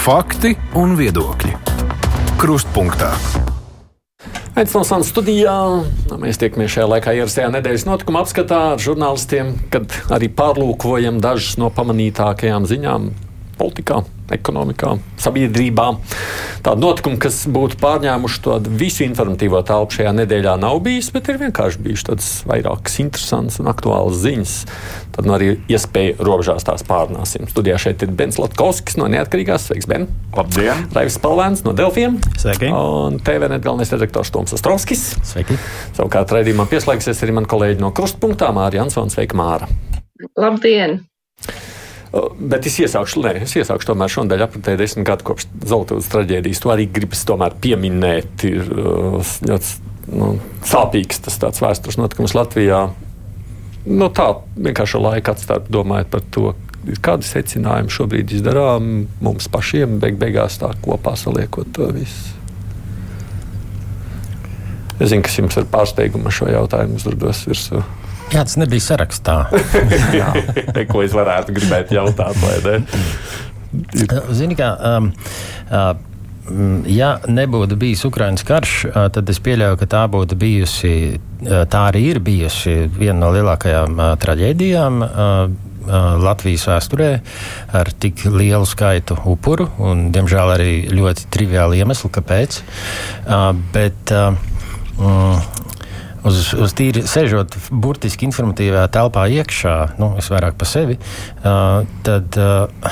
Fakti un viedokļi. Krustpunktā. Aicināsim studijā. Mēs tiekamies šajā laikā ierastajā nedēļas notikuma apskatā ar žurnālistiem, kad arī pārlūkojam dažas no pamanītākajām ziņām politikā ekonomikā, sabiedrībā. Tāda notikuma, kas būtu pārņēmuši to visu informatīvo telpu šajā nedēļā, nav bijis, bet ir vienkārši bijušas tādas vairākas interesantas un aktuālas ziņas. Tad nu, arī iespēja robežās tās pārnāsim. Studijā šeit ir Bens Latkovskis no Neatkarīgās. Sveiks, Ben! Labdien! Raivis Palvēns no Delfiem. Sveiki! Un TVNet galvenais redaktors Toms Ostrovskis. Sveiki! Savukārt raidījumā pieslēgsies arī man kolēģi no Krustpunktā Māra Jansons. Sveika, Māra! Labdien! Bet es iesākšu, nē, es iesākšu tomēr šodien apritē desmit gadu kopš Zeltūras traģēdijas. To arī gribas tomēr pieminēt. Ir ļoti nu, sāpīgs tas tāds vēstures notikums Latvijā. Nu, tā vienkārši laika atstāt, domājot par to, kādi secinājumi šobrīd izdarām mums pašiem, beig beigās tā kopā saliekot to visu. Es zinu, kas jums ir pārsteiguma šo jautājumu uzdodos virsū. Jā, tas nebija sarakstā. Ko es varētu gribēt jautāt, ne? Zini, kā. Um, uh, Ja nebūtu bijis Ukraiņas karš, tad es pieļauju, ka tā būtu bijusi, tā arī ir bijusi viena no lielākajām traģēdijām Latvijas vēsturē ar tik lielu skaitu upuru un, diemžēl, arī ļoti triviālu iemeslu, kāpēc. Bet, uz, uz tīri sežot burtiski informatīvā telpā iekšā, nu, es vairāk par sevi, uh, tad uh,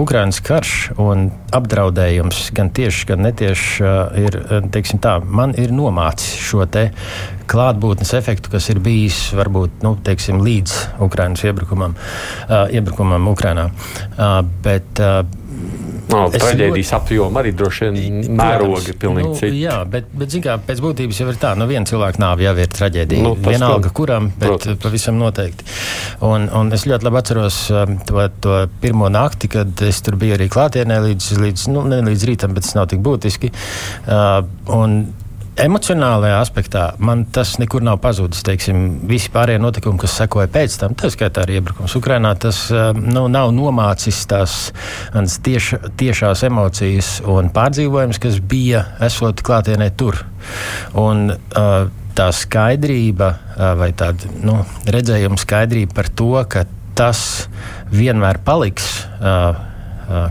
Ukraiņas karš un apdraudējums gan tieši, gan netieši uh, ir, teiksim tā, man ir nomācis šo te klātbūtnes efektu, kas ir bijis varbūt nu, teiksim, līdz Ukraiņas iebrukumam, uh, iebrukumam Ukrainā. Uh, bet, uh, No, traģēdijas ļoti... apjoma arī droši vien mērogi ir pilnīgi nu, citi. Jā, bet, bet kā, pēc būtības jau ir tā, nu viena cilvēka nāve jau ir traģēdija. Nu, Vienalga, to, kuram, bet protams. pavisam noteikti. Un, un es ļoti labi atceros um, to, to pirmo nakti, kad es tur biju arī klātienē līdz, līdz, nu, ne līdz rītam, bet tas nav tik būtiski. Uh, un, Emocionālajā aspektā man tas nekur nav pazudis. Teiksim, visi pārējie notikumi, kas sekoja pēc tam, tā skaitā arī iebrukums Ukrajinā, tas nu, nav nomācis tās tieša, tiešās emocijas un pārdzīvojums, kas bija esot klātienē tur. Un, uh, tā skaidrība uh, vai tāda nu, redzējuma skaidrība par to, ka tas vienmēr paliks. Uh,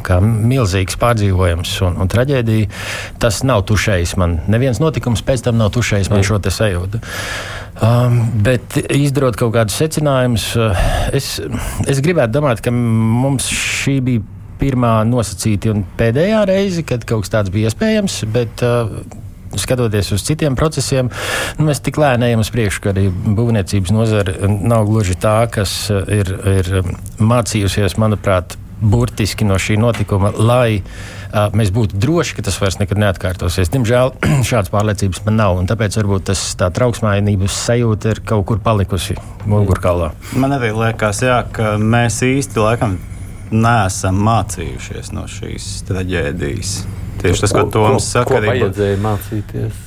kā milzīgs pārdzīvojums un, un traģēdija. Tas nav tušējis man. Neviens notikums pēc tam nav tušējis man šo sajūtu. Um, bet izdarot kaut kādus secinājumus, es, es gribētu domāt, ka mums šī bija pirmā nosacīta un pēdējā reize, kad kaut kas tāds bija iespējams. Bet, uh, skatoties uz citiem procesiem, nu, mēs tik lēni ejam uz priekšu, ka arī būvniecības nozare nav gluži tā, kas ir, ir mācījusies, manuprāt, burtiski no šī notikuma, lai uh, mēs būtu droši, ka tas vairs nekad neatkārtosies. Diemžēl šādas pārliecības man nav, un tāpēc varbūt tas tā trauksmainības sajūta ir kaut kur palikusi mugurkaulā. Man arī liekas, jā, ka mēs īsti laikam neesam mācījušies no šīs traģēdijas. Tieši tas, ko Toms saka, arī vajadzēja mācīties.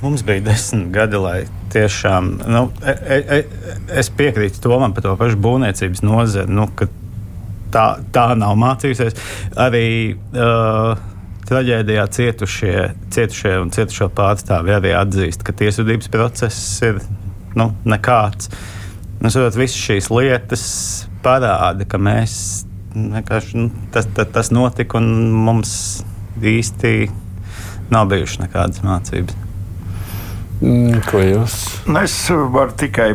Mums bija desmit gadi, lai tiešām. Nu, e, e, e, es piekrītu Tomam par to pašu būvniecības nozari. Nu, tā, tā nav mācījusies. Arī uh, traģēdijā cietušie, cietušie un cietušo pārstāvji arī atzīst, ka tiesvedības process ir nu, nekāds. Nu, saprot, visas šīs lietas parāda, ka mēs vienkārši nu, tas, tas, tas notika un mums īsti nav bijušas nekādas mācības. Mm, ko jūs? Nu, es varu tikai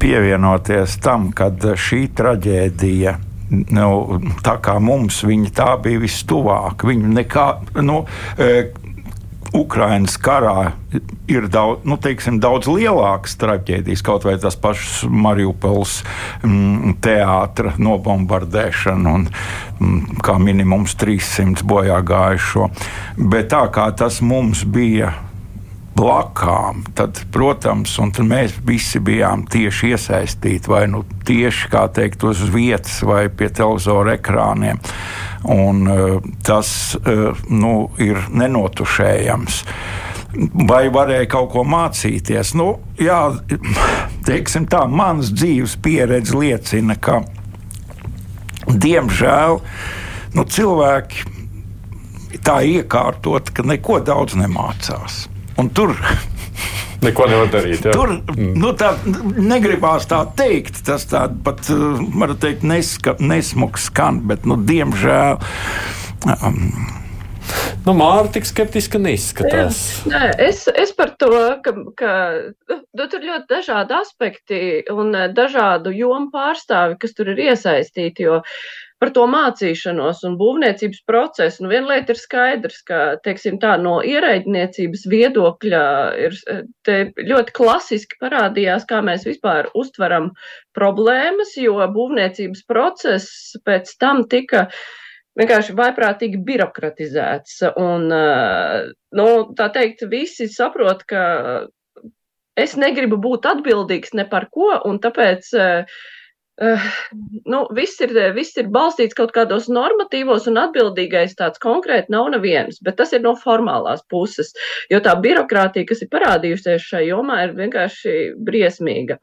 pievienoties tam, ka šī traģēdija nu, tā kā mums viņa tā bija vistuvāk. Viņa nekā, nu, e, Ukraiņas karā ir daudz, nu, teiksim, daudz lielākas traģēdijas, kaut vai tas pašs Mariupols mm, teātris nobombardēšana un mm, kā minimums 300 bojā gājušo. Bet tā kā tas mums bija blakām, tad, protams, mēs visi bijām tieši iesaistīti vai nu tieši teikt, uz vietas vai pie televizora ekrāniem. Un, uh, tas uh, nu, ir nenotušējams. Vai varēja kaut ko mācīties? Nu, jā, teiksim tā, mans dzīves pieredze liecina, ka diemžēl nu, cilvēki tā iekārtot, ka neko daudz nemācās. Un tur Neko nevar darīt. Jā. Tur nu, tā, negribās tā teikt. Tas tā, pat, var teikt, neska, nesmuks skan, bet, nu, diemžēl. Um, Nu, Māra tik skeptiski neizskatās. Jā, nē, es, es par to, ka, ka nu, tur ļoti dažādi aspekti un dažādu jomu pārstāvi, kas tur ir iesaistīti. Jo par to mācīšanos un būvniecības procesu. Nu, viena lieta ir skaidrs, ka, teiksim tā, no ierēģniecības viedokļa ir ļoti klasiski parādījās, kā mēs vispār uztveram problēmas, jo būvniecības process pēc tam tika vienkārši vaiprātīgi birokratizēts. Un, nu, tā teikt, visi saprot, ka es negribu būt atbildīgs ne par ko, un tāpēc uh, Uh, nu, viss, ir, viss ir balstīts kaut kādos normatīvos, un atbildīgais tāds konkrēti nav neviens, bet tas ir no formālās puses. Jo tā birokrātija, kas ir parādījusies šajā jomā, ir vienkārši briesmīga.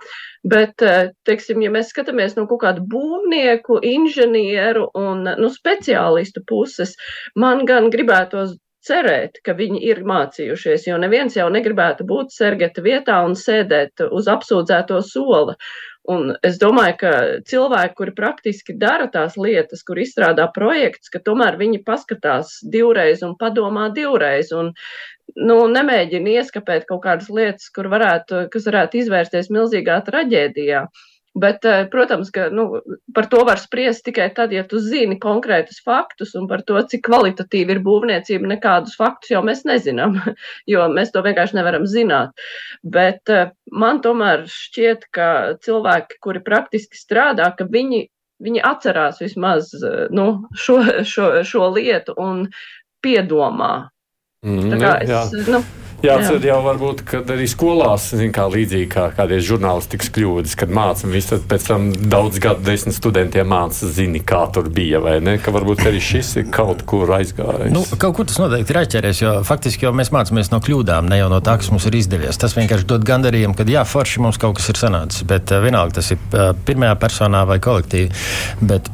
Bet, uh, teiksim, ja mēs skatāmies no kaut kādu būvnieku, inženieru un nu, speciālistu puses, man gan gribētos cerēt, ka viņi ir mācījušies, jo neviens jau negribētu būt sergeta vietā un sēdēt uz apsūdzēto sola. Un es domāju, ka cilvēki, kuri praktiski dara tās lietas, kur izstrādā projekts, ka tomēr viņi paskatās divreiz un padomā divreiz. Un, nu, nemēģina ieskapēt kaut kādas lietas, kur varētu, kas varētu izvērsties milzīgā traģēdijā. Uh, Bet, eh, protams, ka nu, par to var spriest tikai tad, ja tu zini konkrētus faktus un par to, cik kvalitatīva ir būvniecība. Nekādus faktus jau mēs nezinām, jo mēs to vienkārši nevaram zināt. Bet eh, man tomēr šķiet, ka cilvēki, kuri praktiski strādā, ka viņi, viņi atcerās vismaz eh, nu, šo, šo, šo lietu un piedomā. Mm, Tā kā es, jā. nu, Jāatcer jau varbūt, kad arī skolās, zin, kā līdzīgi kā kādreiz žurnālistikas kļūdas, kad mācām, visi tad pēc tam daudz gadu desmit studentiem māca, zini, kā tur bija, vai ne? Ka varbūt arī šis ir kaut kur aizgājis. Nu, kaut kur tas noteikti ir aizķēries, jo faktiski jau mēs mācāmies no kļūdām, ne jau no tā, kas mums ir izdevies. Tas vienkārši dod gandarījumu, ka jā, forši mums kaut kas ir sanācis, bet uh, vienalga tas ir uh, pirmajā personā vai kolektīvi. Bet,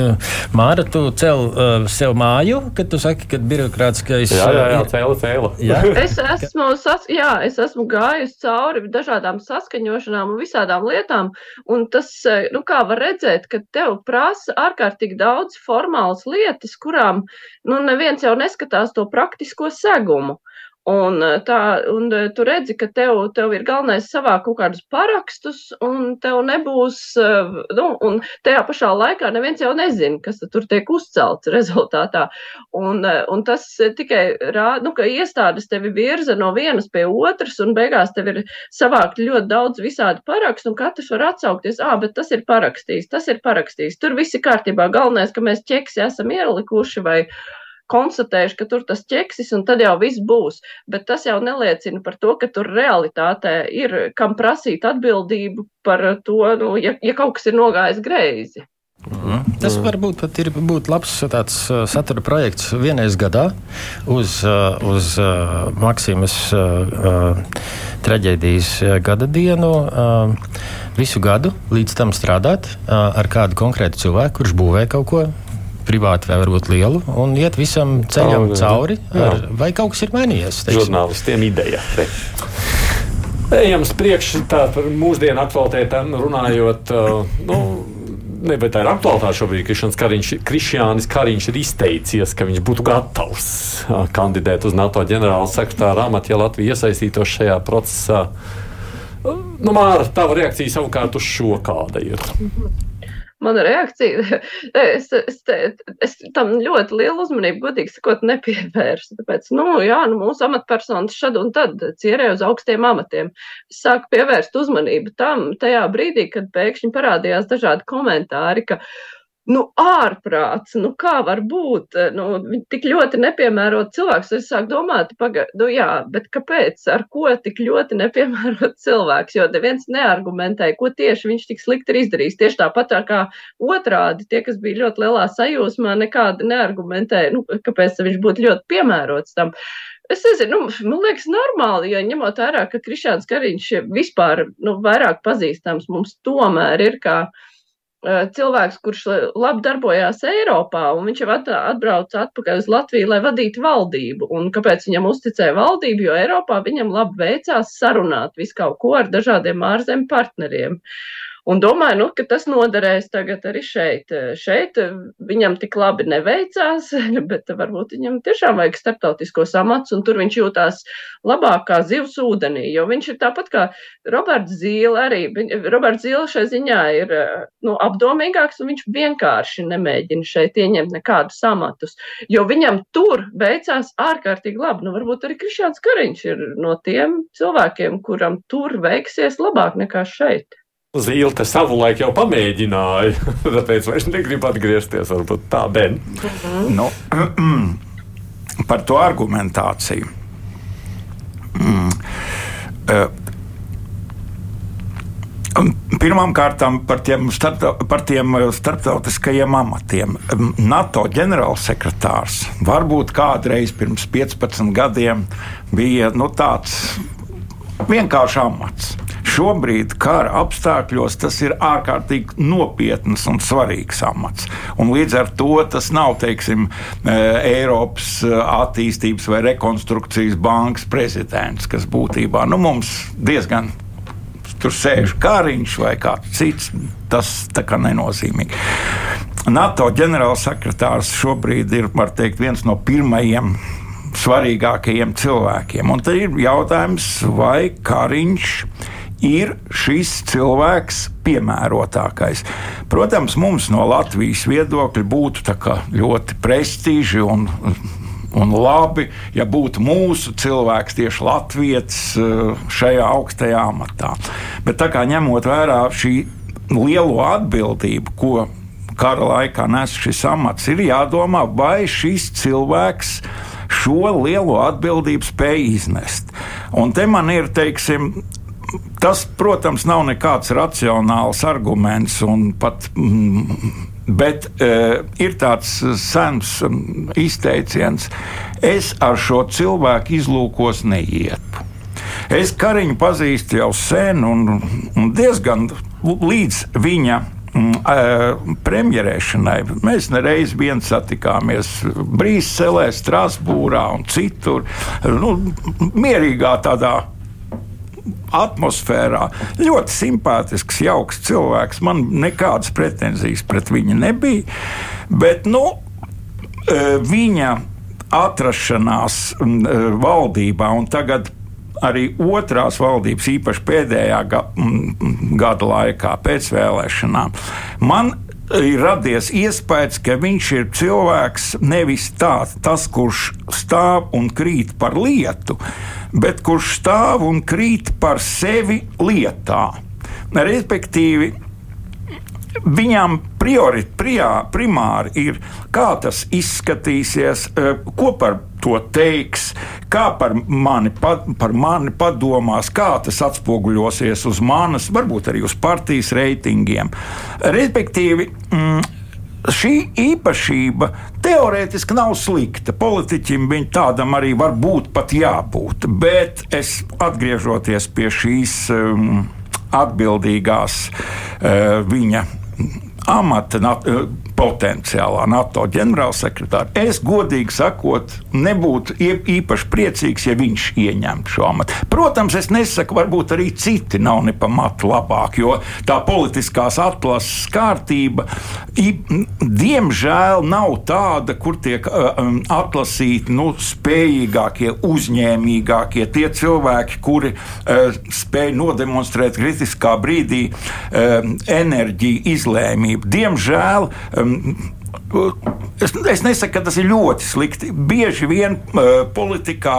Māra, tu cel uh, sev māju, kad tu saki, ka birokrātiskais. Jā, jā, jā, cēla, cēla. Jā. es esmu, sas, jā, es esmu gājusi cauri dažādām saskaņošanām un visādām lietām, un tas, eh, nu, kā var redzēt, ka tev prasa ārkārtīgi daudz formālas lietas, kurām, nu, neviens jau neskatās to praktisko segumu. Un, eh, tā, un eh, tu redzi, ka tev, tev ir galvenais savākt kaut kādus parakstus, un tev nebūs, eh, nu, un tajā pašā laikā neviens jau nezina, kas tur tiek uzcelts rezultātā. Un, un tas tikai rāda, nu, ka iestādes tevi virza no vienas pie otras, un beigās tev ir savākt ļoti daudz visādi parakstu, un katrs var atsaukties, ā, bet tas ir parakstījis, tas ir parakstījis. Tur viss ir kārtībā. Galvenais, ka mēs ķeksi esam ielikuši vai konstatējuši, ka tur tas ķeksis, un tad jau viss būs. Bet tas jau neliecina par to, ka tur realitātē ir kam prasīt atbildību par to, nu, ja, ja kaut kas ir nogājis greizi. Mm. Tas varbūt pat ir būt labs tāds uh, satura projekts vienreiz gadā uz, uh, uz uh, Maksimas traģēdijas gada dienu. Visu gadu līdz tam strādāt ar kādu konkrētu cilvēku, kurš būvē kaut ko privāti vai varbūt lielu, un iet visam ceļam oh, cauri, ar, vai kaut kas ir mainījies. Žurnālistiem ideja. Te. Ejam uz priekšu par mūsdienu aktualitātēm runājot. Uh, nu, Ne, bet tā ir aktuālitāte šobrīd. Kariņš, Krišjānis Kariņš ir izteicies, ka viņš būtu gatavs uh, kandidēt uz NATO ģenerāla sekretāra amatu, ja Latvija iesaistītos šajā procesā. Uh, nu, Māra, tava reakcija savukārt uz šo kāda ir? Mana reakcija, es, es, es tam ļoti lielu uzmanību, godīgi sakot, nepievērsu. Tāpēc, nu, jā, nu, mūsu amatpersonas šad un tad cierē uz augstiem amatiem. Es sāku pievērst uzmanību tam tajā brīdī, kad pēkšņi parādījās dažādi komentāri, ka, nu, ārprāts, nu, kā var būt, nu, tik ļoti nepiemērot cilvēks. Es sāku domāt, paga, nu, jā, bet kāpēc, ar ko tik ļoti nepiemērot cilvēks, jo neviens neargumentēja, ko tieši viņš tik slikti ir izdarījis. Tieši tāpat tā kā otrādi, tie, kas bija ļoti lielā sajūsmā, nekādi neargumentēja, nu, kāpēc viņš būtu ļoti piemērots tam. Es nezinu, nu, man liekas, normāli, jo ņemot vērā, ka Krišāns Kariņš vispār nu, vairāk pazīstams mums tomēr ir kā uh, cilvēks, kurš labi darbojās Eiropā, un viņš jau atbrauca atpakaļ uz Latviju, lai vadītu valdību. Un kāpēc viņam uzticēja valdību? Jo Eiropā viņam labi veicās sarunāt visu kaut ko ar dažādiem ārzemju partneriem. Un domāju, nu, ka tas noderēs tagad arī šeit. Šeit viņam tik labi neveicās, bet varbūt viņam tiešām vajag starptautiskos amats, un tur viņš jūtās labāk kā zivs ūdenī, jo viņš ir tāpat kā Roberts Zīle arī. Roberts Zīle šai ziņā ir nu, apdomīgāks, un viņš vienkārši nemēģina šeit ieņemt nekādus amatus, jo viņam tur veicās ārkārtīgi labi. Nu, varbūt arī Krišāns Kariņš ir no tiem cilvēkiem, kuram tur veiksies labāk nekā šeit. Zīle savulaik jau pamēģināja, tāpēc es negribu atgriezties. Varbūt tā, Ben. Mhm. Nu, par to argumentāciju. Mm. Uh, Pirmkārt, par tiem, starp, par tiem starptautiskajiem amatiem. NATO ģenerālsekretārs varbūt kādreiz pirms 15 gadiem bija nu, tāds vienkāršs amats. Šobrīd, kara apstākļos, tas ir ārkārtīgi nopietns un svarīgs amats. Un līdz ar to tas nav teiksim, e, Eiropas e, attīstības vai rekonstrukcijas bankas prezidents, kas būtībā nu, mums diezgan tur sēž kariņš vai kāds cits. Tas tā kā nenozīmīgi. NATO ģenerālsekretārs šobrīd ir teikt, viens no pirmajiem svarīgākajiem cilvēkiem. Un tad ir jautājums, vai Kariņš ir šis cilvēks piemērotākais. Protams, mums no Latvijas viedokļa būtu ļoti prestiži un, un labi, ja būtu mūsu cilvēks, tieši Latvijas eh, šajā augstajā amatā. Bet tā kā ņemot vērā šī lielo atbildību, ko kara laikā nes šis amats, ir jādomā, vai šis cilvēks šo lielo atbildību spēj iznest. Un te man ir, teiksim, Tas, protams, nav nekāds racionāls arguments, pat, mm, bet uh, ir tāds sens um, izteiciens, es ar šo cilvēku izlūkos neietu. Es Kariņu pazīstu jau sen, un, un diezgan līdz viņa mm, premjerēšanai. Mēs nereiz vien satikāmies Brīselē, Strasbūrā un citur. Nu, mierīgā tādā atmosfērā. Ļoti simpātisks, jauks cilvēks. Man nekādas pretenzijas pret viņu nebija. Bet nu, e, viņa atrašanās e, valdībā un tagad arī otrās valdības, īpaši pēdējā gada laikā, pēc vēlēšanām, man ir radies iespējas, ka viņš ir cilvēks nevis tāds, tas, kurš stāv un krīt par lietu, bet kurš stāv un krīt par sevi lietā. Respektīvi, viņam priori, prijā, primāri ir, kā tas izskatīsies, e, ko par to teiks, kā par mani, par mani padomās, kā tas atspoguļosies uz manas, varbūt arī uz partijas reitingiem. Respektīvi, mm, šī īpašība teorētiski nav slikta. Politiķim viņa tādam arī var būt pat jābūt. Bet es atgriežoties pie šīs um, atbildīgās uh, viņa amata potenciālā NATO ģenerālsekretāra. Es godīgi sakot, nebūtu īpaši priecīgs, ja viņš ieņemtu šo amatu. Protams, es nesaku, varbūt arī citi nav ne pamatu labāk, jo tā politiskās atlases kārtība, diemžēl, nav tāda, kur tiek atlasīti nu, spējīgākie, uzņēmīgākie, tie cilvēki, kuri spēj nodemonstrēt kritiskā brīdī enerģiju, izlēmību. Diemžēl Es, es nesaku, ka tas ir ļoti slikti. Bieži vien uh, politikā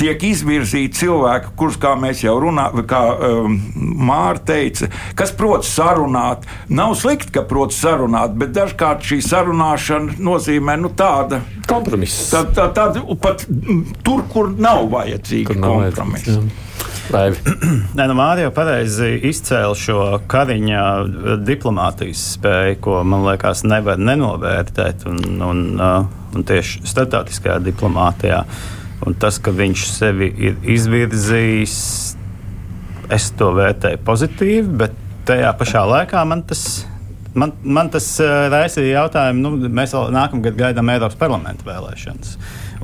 tiek izvirzīti cilvēki, kurus, kā mēs jau runājam, kā um, Mārta teica, kas prot sarunāt. Nav slikti, ka prot sarunāt, bet dažkārt šī sarunāšana nozīmē nu, tāda kompromisa. Tā, tā, tā, pat tur, kur nav vajadzīga kompromisa. Nē, nu, Mārija jau pareizi izcēla šo kariņa diplomātijas spēju, ko man liekas, nevar nenovērtēt. Un, un, uh, un tieši starptautiskajā diplomātijā. Un tas, ka viņš sevi ir izvirzījis, es to vērtēju pozitīvi, bet tajā pašā laikā man tas man, man tas uh, raisīja jautājumu, nu, mēs vēl nākamgad gaidām Eiropas parlamenta vēlēšanas.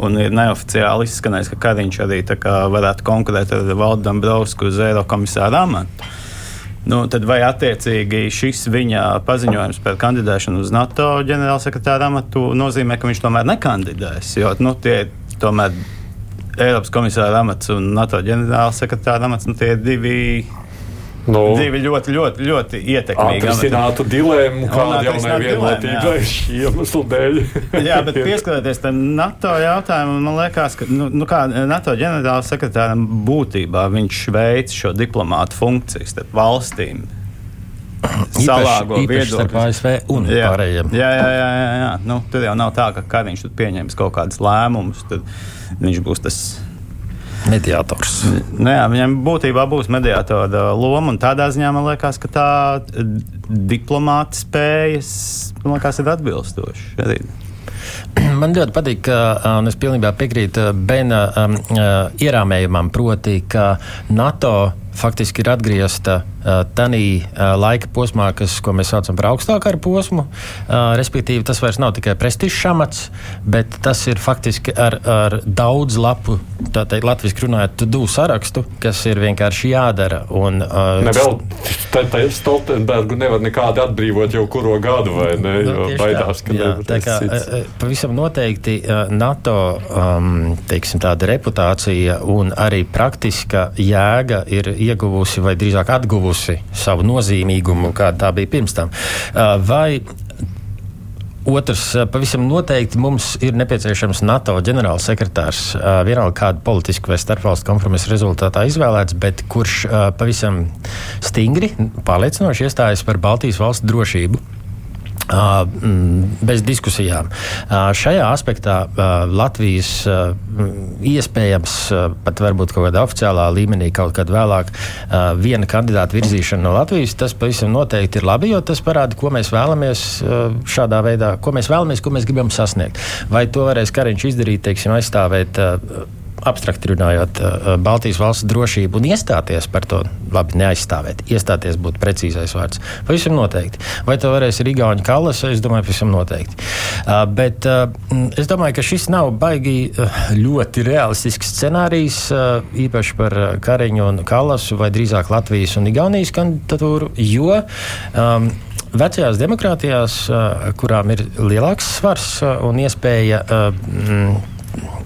Un ir neoficiāli izskanējis, ka Kariņš arī varētu konkurēt ar Valdu Dombrovsku uz Eirokomisāra amatu. Nu, tad vai attiecīgi šis viņa paziņojums par kandidēšanu uz NATO ģenerālsekretāra amatu nozīmē, ka viņš tomēr nekandidēs? Jo nu, tie tomēr Eiropas komisāra amats un NATO ģenerālsekretāra amats nu, tie divi Nu, Divi ļoti, ļoti, ļoti ietekmīgi. Atrisinātu dilēmu, kāda jaunai vienotībai šī iemesla dēļ. jā, bet pieskaroties tam NATO jautājumam, man liekas, ka nu, nu kā NATO ģenerāla sekretāram būtībā viņš veic šo diplomātu funkciju starp valstīm. Salāgo viedokli ASV un jā, pārējiem. Jā, jā, jā. jā, jā. Nu, tur jau nav tā, ka Kariņš pieņems kaut kādus lēmumus, tad viņš būs tas mediātors. Nu, jā, viņam būtībā būs mediātora loma, un tādā ziņā man liekas, ka tā diplomāta spējas liekas, ir atbilstošas. Man ļoti patīk, ka, un es pilnībā piekrītu Bena um, ierāmējumam, proti, ka NATO faktiski ir atgriezta uh, tādā uh, laika posmā, kas, ko mēs saucam par augstākā posmu. Uh, respektīvi, tas vairs nav tikai prestižs amats, bet tas ir faktiski ar, ar daudz lapu, tā teikt, latviešu runājot, tu sarakstu, kas ir vienkārši jādara. Un, uh, ne vēl tā Stoltenbergu nevar nekādi atbrīvot jau kuro gadu, vai ne? Nu, baidās, ka jā, tā kā, pavisam noteikti NATO um, teiksim, reputācija un arī praktiska jēga ir ieguvusi vai drīzāk atguvusi savu nozīmīgumu, kāda tā bija pirms tam. Vai Otrs, pavisam noteikti mums ir nepieciešams NATO ģenerālsekretārs, vienalga kāda politiska vai starpvalstu kompromisa rezultātā izvēlēts, bet kurš pavisam stingri, pārliecinoši iestājas par Baltijas valstu drošību bez diskusijām. Šajā aspektā Latvijas iespējams pat varbūt kaut kādā oficiālā līmenī, kaut kad vēlāk, viena kandidāta virzīšana no Latvijas, tas pavisam noteikti ir labi, jo tas parāda, ko mēs vēlamies šādā veidā, ko mēs vēlamies, ko mēs gribam sasniegt. Vai to varēs Kariņš izdarīt, teiksim, aizstāvēt abstrakti runājot, eh, Baltijas valsts drošību un iestāties par to, labi, neaizstāvēt. Iestāties būtu precīzais vārds. Pavisam noteikti. Vai to varēs arī Igauni Kallas? Es domāju, pavisam noteikti. Uh, bet uh, es domāju, ka šis nav baigi ļoti realistisks scenārijs, uh, īpaši par Kariņu un Kallasu, vai drīzāk Latvijas un Igaunijas kandidatūru, jo um, Vecajās demokrātijās, kurām ir lielāks svars un iespēja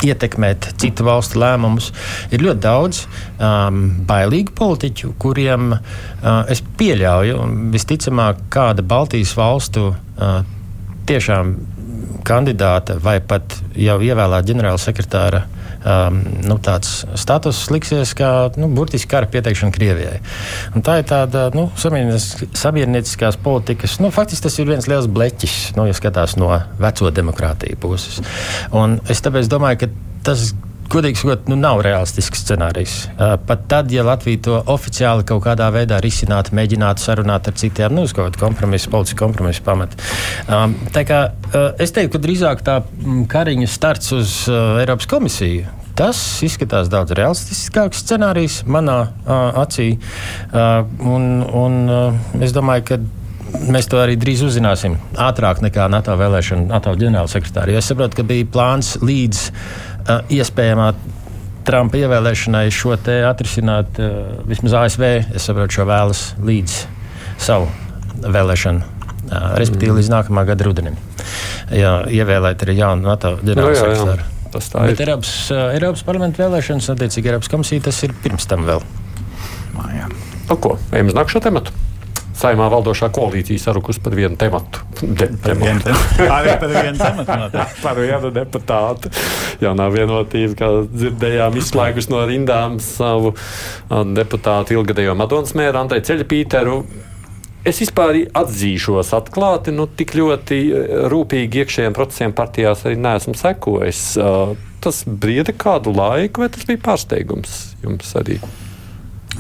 ietekmēt citu valstu lēmumus. Ir ļoti daudz um, bailīgu politiķu, kuriem uh, es pieļauju, visticamāk, kāda Baltijas valstu uh, tiešām kandidāta vai pat jau ievēlēta ģenerāla sekretāra um, nu, tāds status liksies kā nu, burtiski kara pieteikšana Krievijai. Un tā ir tāda nu, sabiedriskās politikas, nu, faktiski tas ir viens liels bleķis, nu, ja skatās no veco demokrātiju puses. Un es tāpēc domāju, ka tas godīgi sakot, nu, nav realistisks scenārijs. Pat tad, ja Latvija to oficiāli kaut kādā veidā risinātu, mēģinātu sarunāt ar citiem, nu, uz kaut kādu kompromisu, politisku kompromisu pamatu. Um, tā kā uh, es teiktu, ka drīzāk tā kariņa starts uz uh, Eiropas komisiju. Tas izskatās daudz realistiskāks scenārijs manā uh, acī. Uh, un, un, uh, es domāju, ka mēs to arī drīz uzzināsim. Ātrāk nekā NATO vēlēšana, NATO ģenerālsekretāra. Es saprotu, ka bija plāns līdz iespējamā Trumpa ievēlēšanai šo te atrisināt vismaz ASV. Es saprotu, šo vēlas līdz savu vēlēšanu. Respektīvi, līdz nākamā gada rudenim. Jā, ievēlēt arī jaunu NATO ģenerālsekretāru. Tas tā Bet ir. Eiropas, uh, Eiropas parlamenta vēlēšanas, attiecīgi Eiropas komisija, tas ir pirms tam vēl. Mājā. Nu, ko? Ejam uz nākamo tematu saimā valdošā koalīcija sarukus par vienu tematu. De, par vienu tematu. par vienu tematu. par vienu deputātu. Jaunā vienotība, kā dzirdējām, izslēgus no rindām savu deputātu ilgadējo Madonas mēru Andrei Ceļpīteru. Es vispār atzīšos atklāti, nu, tik ļoti rūpīgi iekšējiem procesiem partijās arī neesmu sekojis. Tas brieda kādu laiku, vai tas bija pārsteigums jums arī?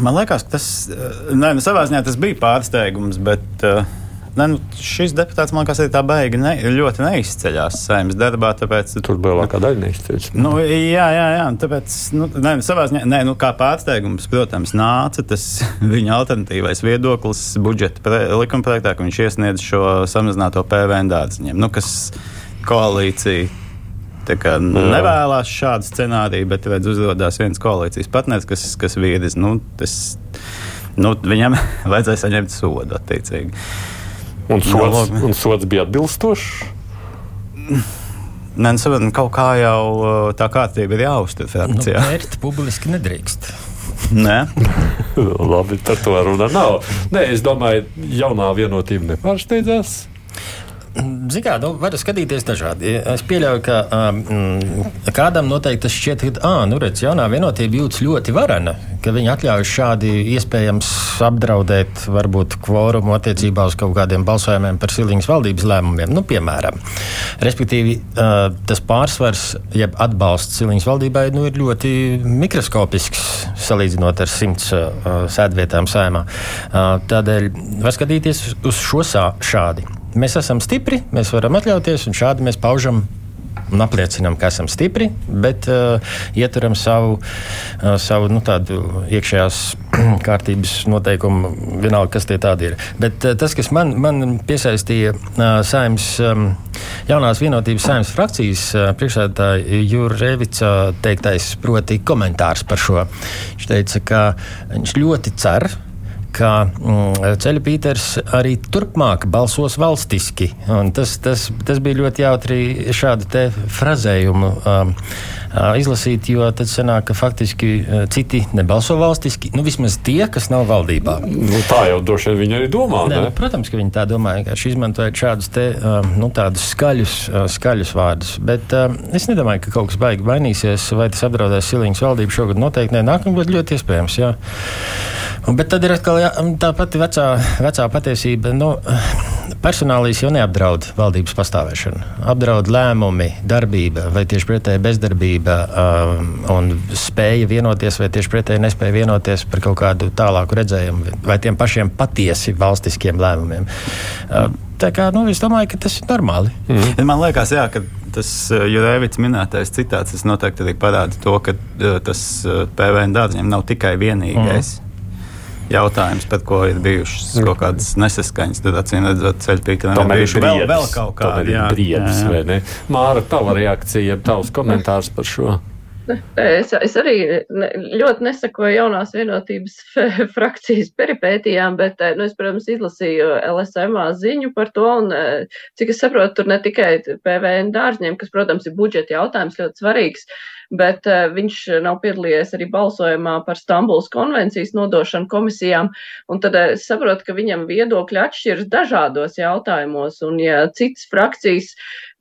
Man liekas, ka tas, eh, ne, nu, savā ziņā tas bija pārsteigums, bet uh, ne, nu, šis deputāts man liekas, tā baigi ne, ļoti neizceļās saimnes darbā. Tāpēc, Tur lielākā daļa neizceļas. Nu, jā, jā, jā. Tāpēc, nu, nē, savā ziņā, nē, nu, kā pārsteigums, protams, nāca tas viņa alternatīvais viedoklis budžeta pre, likuma projektā, ka viņš iesniedz šo samazināto PVN dārziņiem, nu, kas koalīcija. Kā, nevēlas šādu scenāriju, bet redz, uzrādās viens koalīcijas partneris, kas, kas vīris. Nu, tas, nu, viņam vajadzēja saņemt sodu attiecīgi. Un sods, no, un sods bija atbilstošs. Nē, nu, kaut kā jau uh, tā kārtība ir jāuztur frakcijā. Nu, Mērķi publiski nedrīkst. Nē, labi, par to runa nav. Nē, es domāju, jaunā vienotība nepārsteidzās. Zinām, nu, var skatīties dažādi. Es pieļauju, ka um, kādam noteikti tas šķiet, ka, ah, nu, redz, jaunā vienotība jūtas ļoti varena, ka viņi atļauj šādi iespējams apdraudēt varbūt kvorumu attiecībā uz kaut kādiem balsojumiem par Silīgas valdības lēmumiem. Nu, piemēram, respektīvi, uh, tas pārsvars, jeb atbalsts Silīgas valdībai, nu, ir ļoti mikroskopisks salīdzinot ar simts uh, sēdvietām saimā. Uh, tādēļ var skatīties uz šo sā, šādi. Mēs esam stipri, mēs varam atļauties, un šādi mēs paužam un apliecinām, ka esam stipri, bet uh, ieturam savu, uh, savu nu, iekšējās kārtības noteikumu, vienalga, kas tie tādi ir. Bet uh, tas, kas man, man piesaistīja uh, saimnes, um, jaunās vienotības saimnes frakcijas uh, priekšsēdētāja Jūra Revica teiktais, proti, komentārs par šo. Viņš teica, ka viņš ļoti cer, ka mm, Ceļa Pīters arī turpmāk balsos valstiski. Tas, tas, tas bija ļoti jautri šādu frazējumu um, izlasīt, jo tad sanāk, ka faktiski uh, citi nebalso valstiski. Nu, vismaz tie, kas nav valdībā. Nu, tā jau droši vien viņi arī domā. Ne, nu, protams, ka viņi tā domā. Vienkārši izmantojot šādus te, um, nu, skaļus, uh, skaļus vārdus. Bet um, es nedomāju, ka kaut kas baigi mainīsies, vai tas apdraudēs Silīņas valdību šogad. Noteikti nē, nākamgad ļoti iespējams. Jā. Bet tad ir atkal jā, tā pati vecā, vecā patiesība. Nu, personālīs jau neapdraud valdības pastāvēšanu. Apdraud lēmumi, darbība, vai tieši pretēji bezdarbība um, un spēja vienoties, vai tieši pretēji nespēja vienoties par kaut kādu tālāku redzējumu, vai tiem pašiem patiesi valstiskiem lēmumiem. Uh, tā kā, nu, es domāju, ka tas ir normāli. Mm. Man liekas, jā, ka tas uh, Jurēvits minētais citāts noteikti arī parāda to, ka uh, tas PVN dārziņam nav tikai vienīgais. Mm jautājums, par ko ir bijušas kaut kādas nesaskaņas. Tad, acīm redzot, ceļpīkam ir bijuši vēl, vēl kaut vai ne? Māra, tava reakcija, tavs komentārs par šo? Es, es arī ne, ļoti nesakoju jaunās vienotības frakcijas peripētījām, bet, nu, es, protams, izlasīju LSMā ziņu par to, un, cik es saprotu, tur ne tikai PVN dārzņiem, kas, protams, ir budžeta jautājums ļoti svarīgs, bet uh, viņš nav piedalījies arī balsojumā par Stambuls konvencijas nodošanu komisijām, un tad uh, es saprotu, ka viņam viedokļi atšķiras dažādos jautājumos, un ja citas frakcijas,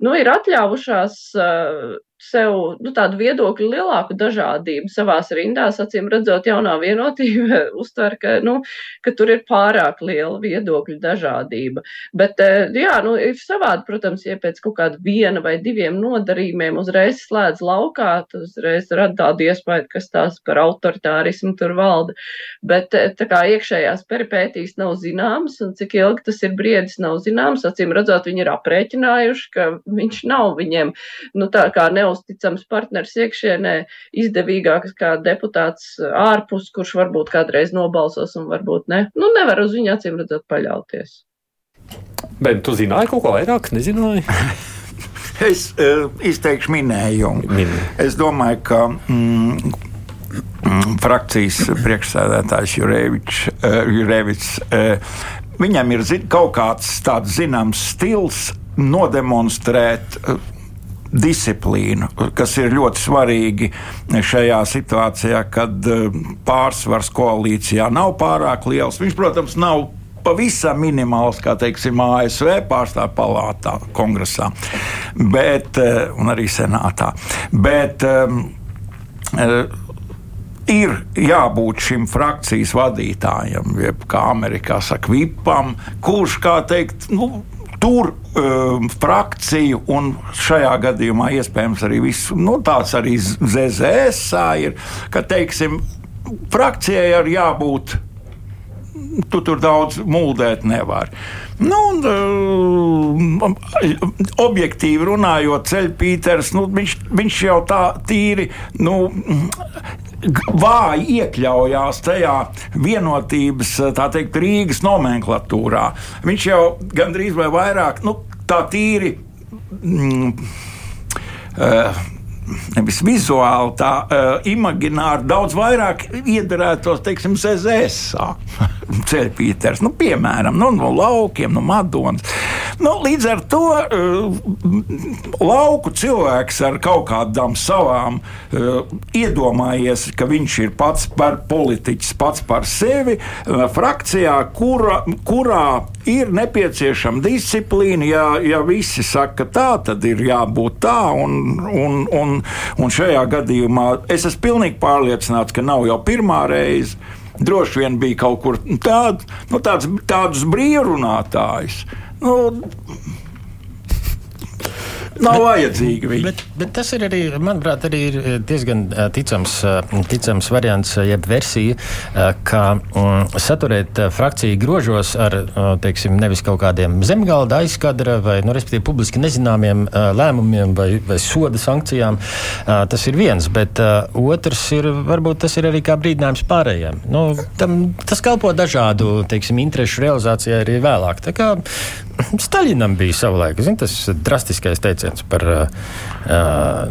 nu, ir atļāvušās uh, sev nu, tādu viedokļu lielāku dažādību savās rindās, acīm redzot, jaunā vienotība uztver, ka, nu, ka tur ir pārāk liela viedokļu dažādība. Bet, eh, jā, nu, ir savādi, protams, ja pēc kaut kāda viena vai diviem nodarījumiem uzreiz slēdz laukā, tad uzreiz rada tādu iespēju, kas tās par autoritārismu tur valda. Bet eh, tā kā iekšējās peripētīs nav zināmas un cik ilgi tas ir briedis nav zināms, acīm redzot, viņi ir aprēķinājuši, ka viņš nav viņiem, nu, tā kā neuz neusticams partners iekšienē, izdevīgāks kā deputāts ārpus, kurš varbūt kādreiz nobalsos un varbūt ne. Nu, nevar uz viņu acīm redzot paļauties. Bet tu zināji kaut ko vairāk? Nezināji? es uh, izteikšu minējumu. Min. Es domāju, ka. Mm, frakcijas priekšsēdētājs Jurēvičs, uh, Jurēvičs uh, viņam ir zin, kaut kāds tāds zināms stils nodemonstrēt uh, disciplīnu, kas ir ļoti svarīgi šajā situācijā, kad eh, pārsvars koalīcijā nav pārāk liels. Viņš, protams, nav pavisam minimāls, kā teiksim, ASV pārstāvju palātā, kongresā, bet, un arī senātā. Bet, um, ir jābūt šim frakcijas vadītājam, jeb kā Amerikā saka, vipam, kurš, kā teikt, nu, tur um, frakciju, un šajā gadījumā iespējams arī visu, nu, tāds arī ZZS ir, ka, teiksim, frakcijai ir jābūt tu tur daudz muldēt nevar. Nu, un, uh, objektīvi runājot, ceļpīters, nu, viņš, viņš jau tā tīri. Nu, Vāji iekļaujās tajā vienotības, tā teikt, Rīgas nomenklatūrā. Viņš jau gandrīz vai vairāk, nu, tā tīri. Mm, uh, nevis vizuāli, tā uh, imagināri daudz vairāk iedarētos, teiksim, ZZS ceļpīters, nu, piemēram, nu, no laukiem, no Madonas. Nu, līdz ar to uh, lauku cilvēks ar kaut kādām savām uh, iedomājies, ka viņš ir pats par politiķis, pats par sevi, uh, frakcijā, kura, kurā ir nepieciešama disciplīna. Ja, ja visi saka tā, tad ir jābūt tā, un, un, un, un šajā gadījumā es esmu pilnīgi pārliecināts, ka nav jau pirmā reize droši vien bija kaut kur tād, nu, tāds, tādus brīvrunātājus. Nu, Nav bet, vajadzīgi viņi. Bet, bet tas ir arī, manuprāt, arī ir diezgan ticams, ticams variants, jeb versija, ka um, saturēt frakciju grožos ar, teiksim, nevis kaut kādiem zemgalda aizkadra vai, nu, respektīvi, publiski nezināmiem lēmumiem vai, vai soda sankcijām, tas ir viens, bet otrs ir, varbūt tas ir arī kā brīdinājums pārējiem. Nu, tam, tas kalpo dažādu, teiksim, interešu realizācijai arī vēlāk. Tā kā Staļinam bija savulaik, zin, tas drastiskais teiciens par uh,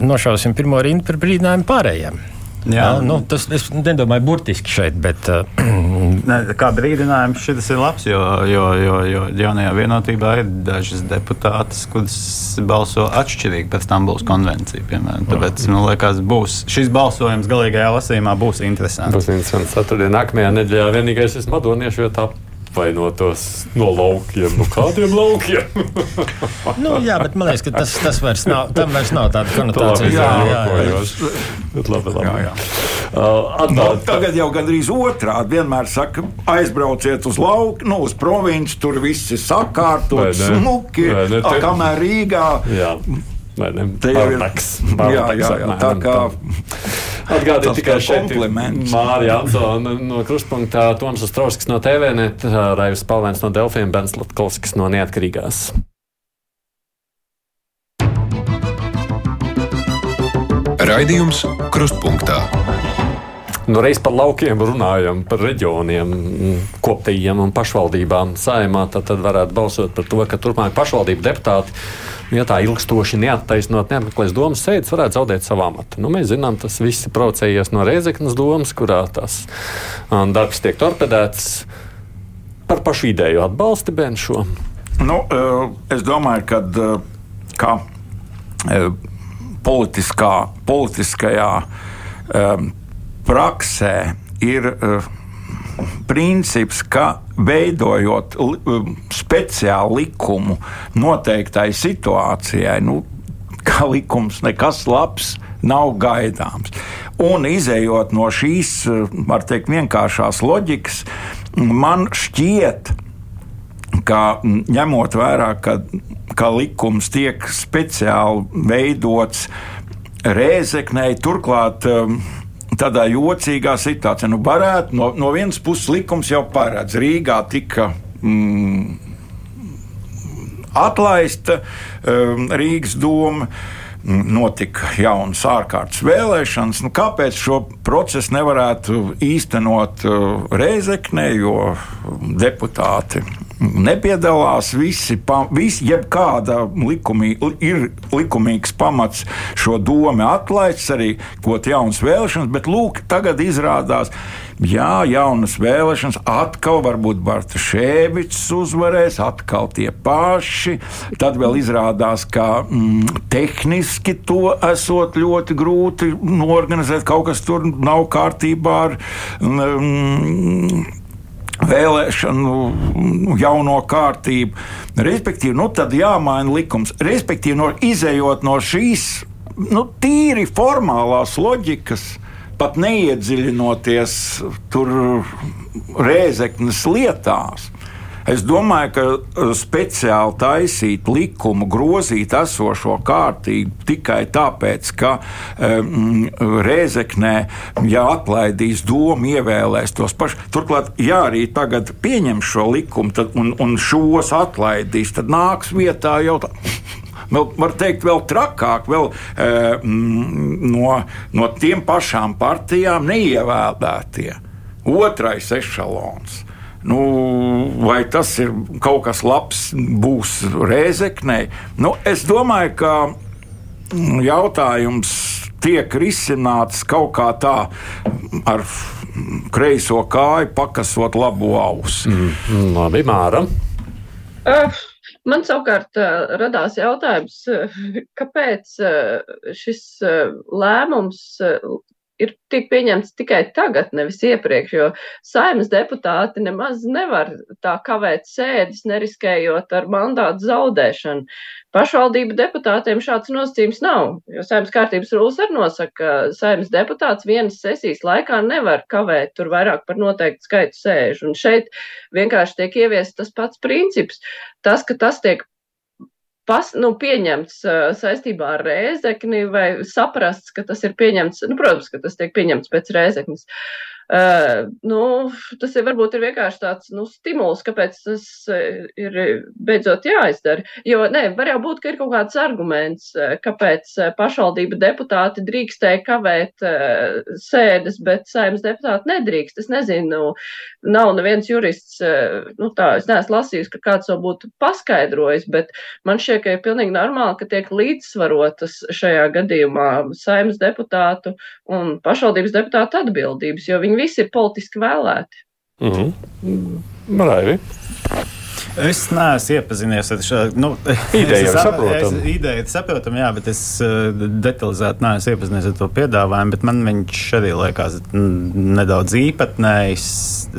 nošausim pirmo rindu par brīdinājumu pārējiem. Jā, uh, nu, tas es nedomāju burtiski šeit, bet. Uh, ne, kā brīdinājums šis ir labs, jo, jo, jo, jo jaunajā vienotībā ir dažas deputātas, kuras balso atšķirīgi pēc Stambulas konvencija. Piemēram. Tāpēc, man liekas, būs šis balsojums galīgajā lasījumā būs interesants. Būs interesants. Ceturtdien, nākamajā nedēļā vienīgais ir madoniešu vietā apvainotos no laukiem. No kādiem laukiem? nu, jā, bet man liekas, ka tas, tas vairs nav, tam vairs nav tāda konotācija. Jā, jā, jā, jā. Bet labi, labi. Jā, jā. Uh, no, tagad jau gandrīz otrādi vienmēr saka, aizbrauciet uz lauku, nu, uz provinci, tur viss ir sakārtots, smuki, ne, ne, te... kamēr Rīgā. Jā. Vai? Tā jau ir. Jā, jā, jā, tā kā. Atgādīju tikai šeit Mārija Ansona no Kruspunktā, Toms Ostrovskis no TVNet, Raivs Palvēns no Delfiem, Bens Latkovskis no Neatkarīgās. Raidījums Krustpunktā. Nu, reiz par laukiem runājam, par reģioniem, koptīgiem un pašvaldībām saimā. Tad, tad varētu balsot par to, ka turpmāk pašvaldību deputāti ja tā ilgstoši neattaisnot, neapmeklēs domas sēdes, varētu zaudēt savu amatu. Nu, mēs zinām, tas viss ir provocējies no Reizeknas domas, kurā tas um, darbs tiek torpedēts. Par pašu ideju atbalsti Benšo. Nu, uh, es domāju, ka uh, kā, uh, politiskā, politiskajā praksē ir princips, ka veidojot um, speciālu likumu noteiktai situācijai, nu, ka likums nekas labs nav gaidāms. Un izējot no šīs, var teikt, vienkāršās loģikas, man šķiet, ka ņemot vērā, ka, ka likums tiek speciāli veidots Rēzeknei, turklāt um, tādā jocīgā situācijā. Nu, varētu, no, no vienas puses likums jau paredz, Rīgā tika. Mm, Atlaista um, Rīgas doma, mm, notika jaunas ārkārtas vēlēšanas. Nu, kāpēc šo procesu nevarētu īstenot uh, Reizekne, jo deputāti nepiedalās visi, pa, visi jebkāda likumī, ir likumīgs pamats šo domu atlaists, arī kaut jaunas vēlēšanas, bet lūk, tagad izrādās. Jā, jaunas vēlēšanas, atkal varbūt Barta Šēvits uzvarēs, atkal tie paši. Tad vēl izrādās, ka mm, tehniski to esot ļoti grūti norganizēt. Kaut kas tur nav kārtībā ar. Mm, vēlēšanu nu, jauno kārtību. Respektīvi, nu, tad jāmaina likums. Respektīvi, no, izējot no šīs nu, tīri formālās loģikas, pat neiedziļinoties tur rēzeknes lietās. Es domāju, ka uh, speciāli taisīt likumu, grozīt esošo kārtību tikai tāpēc, ka um, Rēzeknē, ja atlaidīs domu, ievēlēs tos pašus. Turklāt, ja arī tagad pieņem šo likumu tad, un, un šos atlaidīs, tad nāks vietā jau tā. Vēl, var teikt, vēl trakāk, vēl e, no, no tiem pašām partijām neievēlētie. Otrais ešalons. Nu, vai tas ir kaut kas labs, būs rēzeknē? Nu, es domāju, ka mm, jautājums tiek risināts kaut kā tā ar kreiso kāju, pakasot labo ausu. Mm, labi, Māra. Uh, man savukārt radās jautājums, kāpēc šis lēmums ir tiek pieņemts tikai tagad, nevis iepriekš, jo saimnes deputāti nemaz nevar tā kavēt sēdes, neriskējot ar mandātu zaudēšanu. Pašvaldību deputātiem šāds nosacījums nav, jo saimnes kārtības rūs arī nosaka, ka saimnes deputāts vienas sesijas laikā nevar kavēt tur vairāk par noteiktu skaitu sēžu. Un šeit vienkārši tiek ieviests tas pats princips. Tas, ka tas tiek pas, nu, pieņemts uh, saistībā ar rēzekni vai saprasts, ka tas ir pieņemts, nu, protams, ka tas tiek pieņemts pēc rēzeknes. Uh, nu, tas ir varbūt ir vienkārši tāds nu, stimuls, kāpēc tas ir beidzot jāizdara. Jo ne, var jau būt, ka ir kaut kāds arguments, kāpēc pašvaldība deputāti drīkstēja kavēt uh, sēdes, bet saimnes deputāti nedrīkst. Es nezinu, nu, nav neviens jurists, uh, nu tā, es neesmu lasījis, ka kāds to būtu paskaidrojis, bet man šķiet, ka ir pilnīgi normāli, ka tiek līdzsvarotas šajā gadījumā saimnes deputātu un pašvaldības deputātu atbildības, jo viņi visi ir politiski vēlēti. Mm -hmm. Raivi. Es neesmu iepazinies ar šo nu, ideju. Es saprotu, ideja saprotam, jā, bet es uh, detalizēti neesmu iepazinies ar to piedāvājumu. Man viņš arī liekas nedaudz īpatnējs.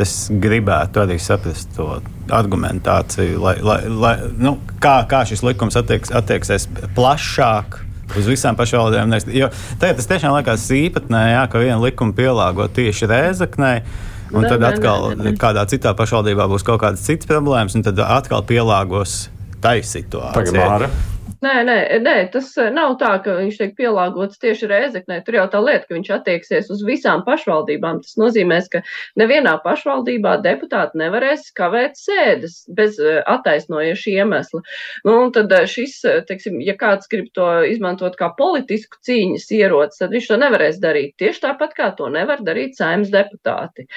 Es gribētu arī saprast to argumentāciju, lai, lai, lai, nu, kā, kā šis likums attieks, attieksies plašāk uz visām pašvaldībām. Jo tagad tas tiešām liekas īpatnējā, ka viena likuma pielāgo tieši rēzaknei. Un ne, tad atkal ne, ne, ne. kādā citā pašvaldībā būs kaut kādas citas problēmas, un tad atkal pielāgos tai situācijai. Nē, nē, nē, tas eh, nav tā, ka viņš tiek pielāgots tieši Rēzeknē. Tur jau tā lieta, ka viņš attieksies uz visām pašvaldībām. Tas nozīmēs, ka nevienā pašvaldībā deputāti nevarēs kavēt sēdes bez eh, attaisnojuša iemesla. Nu, un tad eh, šis, teiksim, ja kāds grib to izmantot kā politisku cīņas ieroci, tad viņš to nevarēs darīt. Tieši tāpat kā to nevar darīt saimnes deputāti.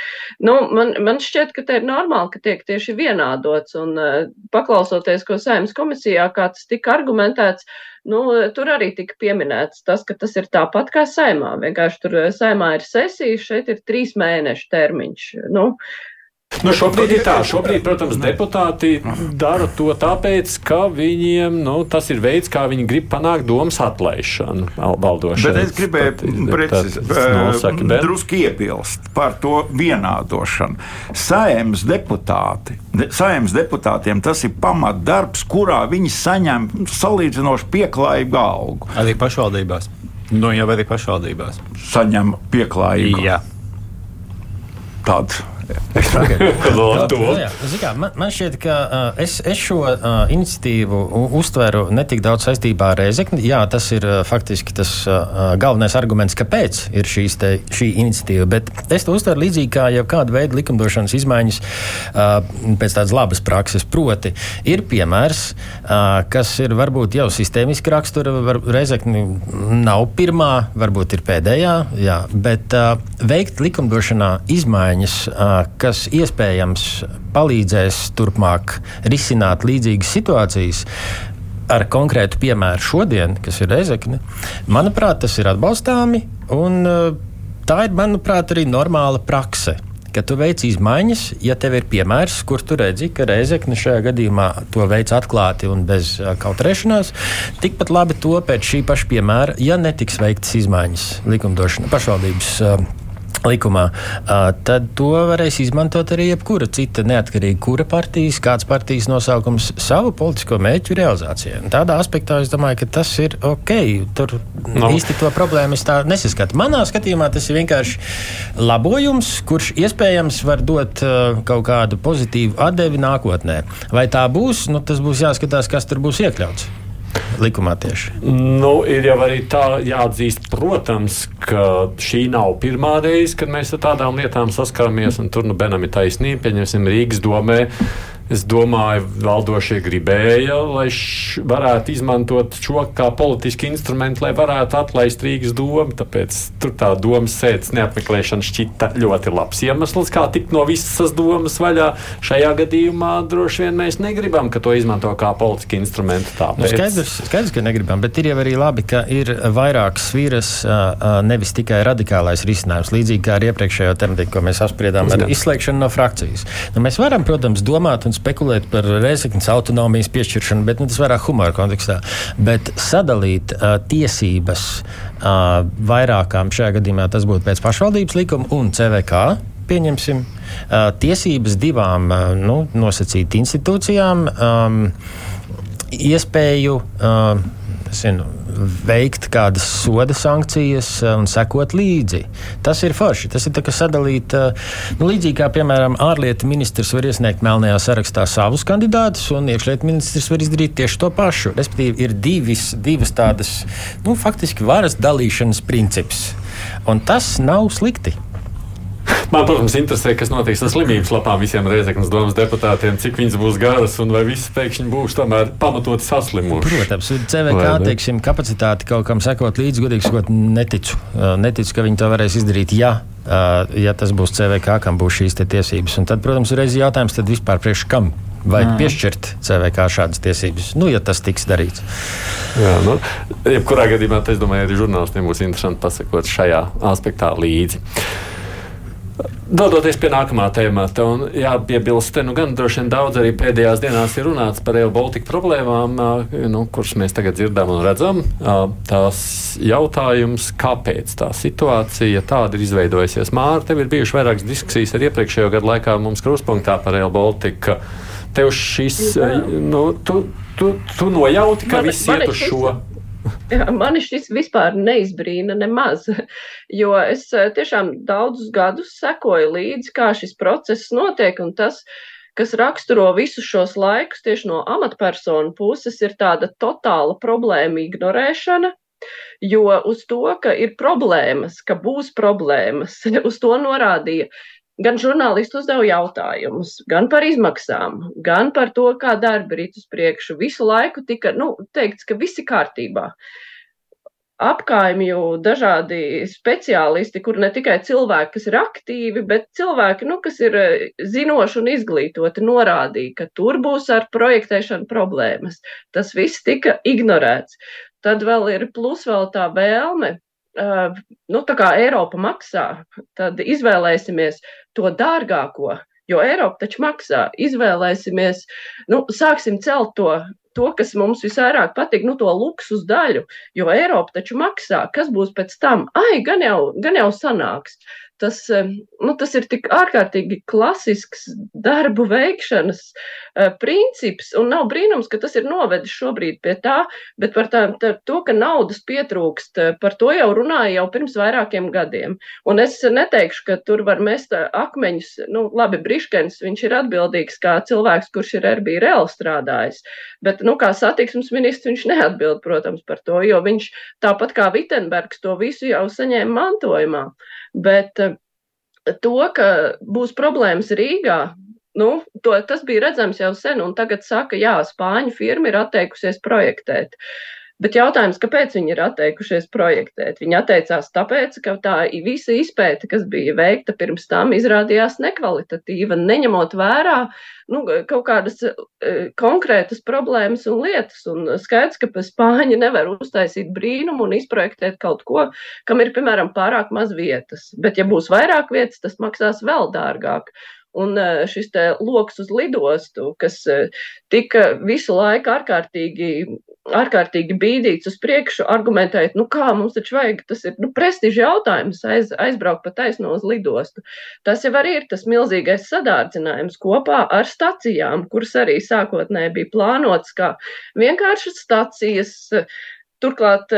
Nu, man, man šķiet, ka te ir normāli, ka tiek tieši vienādots un paklausoties, ko saimnes komisijā, kā tas tika argumentēts, komentēts. Nu, tur arī tika pieminēts tas, ka tas ir tāpat kā saimā. Vienkārši tur eh, saimā ir sesija, šeit ir trīs mēnešu termiņš. Nu, Nu, šobrīd ir tā, šobrīd, protams, deputāti dara to tāpēc, ka viņiem nu, tas ir veids, kā viņi grib panākt domas atlaišanu valdošanai. Bet es gribēju precīzi drusku iebilst par to vienādošanu. Saimnes deputāti, saimnes deputātiem tas ir pamatdarbs, kurā viņi saņem salīdzinoši pieklājīgu algu. Arī pašvaldībās. Nu, jau arī pašvaldībās. Saņem pieklājīgu. Jā. Tādu kā, man, man šķiet, ka uh, es, es šo uh, iniciatīvu uztveru ne tik daudz saistībā ar Rezekni. Jā, tas ir uh, faktiski tas uh, galvenais arguments, kāpēc ir te, šī iniciatīva. Bet es to uztveru līdzīgi kā jau kāda veida likumdošanas izmaiņas uh, pēc tādas labas prakses. Proti, ir piemērs, uh, kas ir varbūt jau sistēmiski rakstura. Rezekni nav pirmā, varbūt ir pēdējā, jā, bet uh, veikt likumdošanā izmaiņas. Uh, kas iespējams palīdzēs turpmāk risināt līdzīgas situācijas. Ar konkrētu piemēru šodien, kas ir Rezekne, manuprāt, tas ir atbalstāmi. Un, tā ir, manuprāt, arī normāla prakse ka tu veic izmaiņas, ja tev ir piemērs, kur tu redzi, ka Reizekne šajā gadījumā to veic atklāti un bez kautrēšanās. Tikpat labi to pēc šī paša piemēra, ja netiks veiktas izmaiņas likumdošanā, pašvaldības likumā, tad to varēs izmantot arī jebkura cita neatkarīga kura partijas, kāds partijas nosaukums savu politisko mērķu realizācijai. Tādā aspektā es domāju, ka tas ir ok. Tur no. īsti to problēmu es tā nesaskatu. Manā skatījumā tas ir vienkārši labojums, kurš iespējams var dot kaut kādu pozitīvu atdevi nākotnē. Vai tā būs, nu, tas būs jāskatās, kas tur būs iekļauts likumā tieši? Nu, ir jau arī tā jāatzīst, protams, ka šī nav pirmā reize, kad mēs ar tādām lietām saskaramies. Tur nu Benam ir taisnība, pieņemsim Rīgas domē Es domāju, valdošie gribēja, lai varētu izmantot šo kā politisku instrumentu, lai varētu atlaist Rīgas domu. Tāpēc tur tā domas sēdes neapmeklēšana šķita ļoti labs iemesls, kā tikt no visas domas vaļā. Šajā gadījumā droši vien mēs negribam, ka to izmanto kā politisku instrumentu. Tāpēc... Nu, skaidrs, skaidrs, ka negribam, bet ir jau arī labi, ka ir vairākas sviras, nevis tikai radikālais risinājums, līdzīgi kā ar iepriekšējo tematiku, ko mēs apspriedām ar izslēgšanu no frakcijas. Nu, mēs varam, protams, domāt un spekulēt par Reizeknas autonomijas piešķiršanu, bet nu, tas vairāk humora kontekstā. Bet sadalīt uh, tiesības uh, vairākām, šajā gadījumā tas būtu pēc pašvaldības likuma un CVK. Pieņemsim uh, tiesības divām uh, nu, nosacīt institūcijām, um, iespēju uh, zinu, veikt kādas soda sankcijas un sekot līdzi. Tas ir forši. Tas ir sadalīt, eh, nu, līdzīgi kā, piemēram, ārlietu ministrs var iesniegt melnajā sarakstā savus kandidātus, un iekšlietu ministrs var izdarīt tieši to pašu. Respektīvi, ir divis, divas tādas, nu, faktiski varas dalīšanas princips. Un tas nav slikti. Man, protams, interesē, kas notiks ar slimības lapām visiem Reizeknas domas deputātiem, cik viņas būs garas un vai visi pēkšņi būs tomēr pamatoti saslimuši. Protams, CVK teiksim, kapacitāti kaut kam sekot līdzi, godīgi sakot, neticu. Neticu, ka viņi to varēs izdarīt. Ja ja tas būs CVK, kam būs šīs tiesības. Un tad, protams, ir reizes jautājums, tad vispār priekš kam vajag mm. piešķirt CVK šādas tiesības, nu, ja tas tiks darīts. Jā, nu, jebkurā gadījumā, es domāju, arī žurnālistiem būs interesanti pasakot šajā aspektā līdzi. Dodoties pie nākamā tēmata, un jāpiebilst, te nu gan droši vien daudz arī pēdējās dienās ir runāts par Evo Baltica problēmām, nu, kuras mēs tagad dzirdam un redzam. Tās jautājums, kāpēc tā situācija tāda ir izveidojusies. Māra, tev ir bijušas vairākas diskusijas ar iepriekšējo gadu laikā mums kruspunktā par Evo Baltica. Tev šis, nu, tu, tu, tu nojauti, ka viss iet uz šo. Mani šis vispār neizbrīna nemaz, jo es eh, tiešām daudzus gadus sekoju līdzi, kā šis process notiek, un tas, kas raksturo visus šos laikus tieši no amatpersonu puses, ir tāda totāla problēma ignorēšana, jo uz to, ka ir problēmas, ka būs problēmas, uz to norādīja gan žurnālisti uzdeva jautājumus, gan par izmaksām, gan par to, kā darbi ir uz priekšu. Visu laiku tika nu, teikts, ka viss ir kārtībā. Apkaimju dažādi speciālisti, kur ne tikai cilvēki, kas ir aktīvi, bet cilvēki, nu, kas ir eh, zinoši un izglītoti, norādīja, ka tur būs ar projektēšanu problēmas. Tas viss tika ignorēts. Tad vēl ir plus vēl tā vēlme nu, tā kā Eiropa maksā, tad izvēlēsimies to dārgāko, jo Eiropa taču maksā. Izvēlēsimies, nu, sāksim celt to, to kas mums visvairāk patīk, nu, to luksus daļu, jo Eiropa taču maksā. Kas būs pēc tam? Ai, gan jau, gan jau sanāks. Uh, tas, nu, tas ir tik ārkārtīgi klasisks darbu veikšanas uh, princips, un nav brīnums, ka tas ir novedis šobrīd pie tā, bet par tā, tā, to, ka naudas pietrūkst, par to jau runāja jau pirms vairākiem gadiem. Un es neteikšu, ka tur var mest akmeņus, nu, labi, Briškens, viņš ir atbildīgs kā cilvēks, kurš ir RB reāli strādājis, bet, nu, kā satiksmes ministrs, viņš neatbild, protams, par to, jo viņš tāpat kā Vitenbergs to visu jau saņēma mantojumā. Bet eh, to, ka būs problēmas Rīgā, nu, to, tas bija redzams jau sen, un tagad saka, jā, Spāņu firma ir atteikusies projektēt. Uh, Bet jautājums, kāpēc viņi ir atteikušies projektēt? Viņi atteicās tāpēc, ka tā visa izpēta, kas bija veikta pirms tam, izrādījās nekvalitatīva, neņemot vērā nu, kaut kādas e, konkrētas problēmas un lietas. Un skaidrs, ka spāņi nevar uztaisīt brīnumu un izprojektēt kaut ko, kam ir, piemēram, pārāk maz vietas. Bet, ja būs vairāk vietas, tas maksās vēl dārgāk. Un e, šis lokus uz lidostu, kas e, tika visu laiku ārkārtīgi ārkārtīgi bīdīts uz priekšu, argumentējot, nu kā mums taču vajag, tas ir nu, prestiža jautājums, aiz, aizbraukt pa taisno uz lidostu. Tas jau arī ir tas milzīgais sadārdzinājums kopā ar stacijām, kuras arī sākotnēji bija plānotas kā vienkāršas stacijas, Turklāt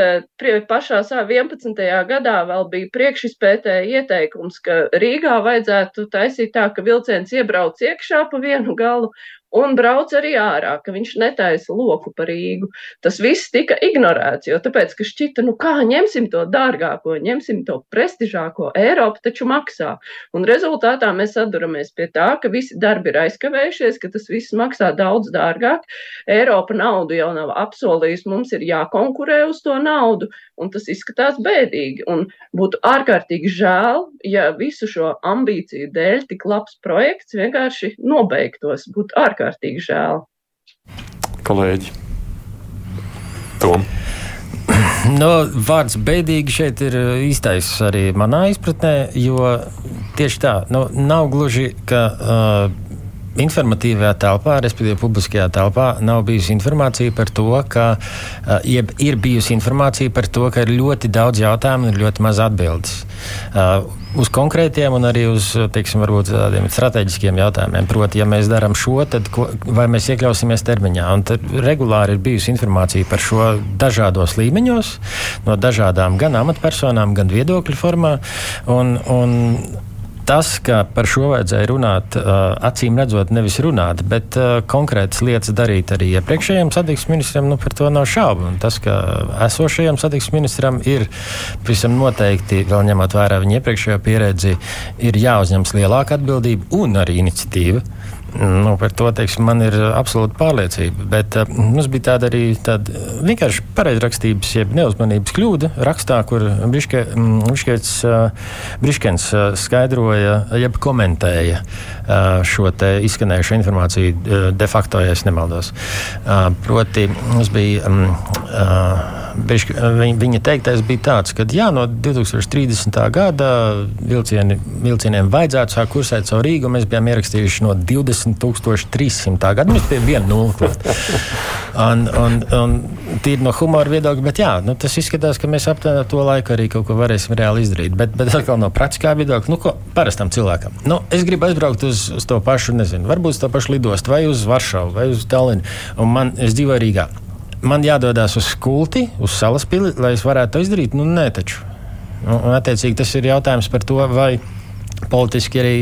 pašā 11. gadā vēl bija priekšizpētē ieteikums, ka Rīgā vajadzētu taisīt tā, ka vilciens iebrauc iekšā pa vienu galu un brauc arī ārā, ka viņš netaisa loku par Rīgu. Tas viss tika ignorēts, jo tāpēc, ka šķita, nu kā ņemsim to dārgāko, ņemsim to prestižāko, Eiropa taču maksā. Un rezultātā mēs atduramies pie tā, ka visi darbi ir aizkavējušies, ka tas viss maksā daudz dārgāk. Eiropa naudu jau nav apsolījusi, mums ir jākonkurē uz to naudu, un tas izskatās bēdīgi. Un būtu ārkārtīgi žēl, ja visu šo ambīciju dēļ tik labs projekts vienkārši nobeigtos. Būtu ārkārtīgi ārkārtīgi žēl. Kolēģi, Tom. No, vārds beidīgi šeit ir uh, īstais arī manā izpratnē, jo tieši tā, nu, nav gluži, ka uh, informatīvajā telpā, respektīvi publiskajā telpā, nav bijusi informācija par to, ka uh, ir bijusi informācija par to, ka ir ļoti daudz jautājumu un ir ļoti maz atbildes. Uh, uz konkrētiem un arī uz teiksim, tādiem strateģiskiem jautājumiem. Proti, ja mēs darām šo, tad ko, vai mēs iekļausimies termiņā? Un regulāri ir bijusi informācija par šo dažādos līmeņos, no dažādām gan amatpersonām, gan viedokļu formā. Un, un tas, ka par šo vajadzēja runāt, acīm redzot, nevis runāt, bet konkrētas lietas darīt arī iepriekšējiem satiksmes ministram, nu, par to nav šaubu. Un tas, ka esošajam satiksmes ministram ir visam noteikti, vēl ņemot vērā viņa iepriekšējo pieredzi, ir jāuzņemas lielāka atbildība un arī iniciatīva. Nu, par to teiksim, man ir absolūta pārliecība. Bet uh, mums bija tāda arī tāda vienkārši pareizrakstības, jeb neuzmanības kļūda rakstā, kur Briške, Briškets, uh, Briškens uh, skaidroja, jeb komentēja uh, šo izskanējušo informāciju uh, de facto, ja nemaldos. Uh, proti, mums bija. Um, uh, Viņa teiktais bija tāds, ka jā, no 2030. gada vilcieni, vilcieniem vajadzētu sākt kursēt caur Rīgu. Mēs bijām ierakstījuši no 20,300 gada. Mēs bijām viena nulle. Un, un, un tīri no humora viedokļa, bet jā, nu, tas izskatās, ka mēs aptuveni to laiku arī kaut ko varēsim reāli izdarīt. Bet, bet atkal no praktiskā viedokļa, nu, ko parastam cilvēkam. Nu, es gribu aizbraukt uz, uz to pašu, nezinu, varbūt uz to pašu lidostu vai uz Varšavu vai uz Tallinu. Un man, es dzīvoju Rīgā man jādodas uz kulti, uz salas pili, lai es varētu to izdarīt? Nu, nē, taču. Nu, un, attiecīgi, tas ir jautājums par to, vai politiski arī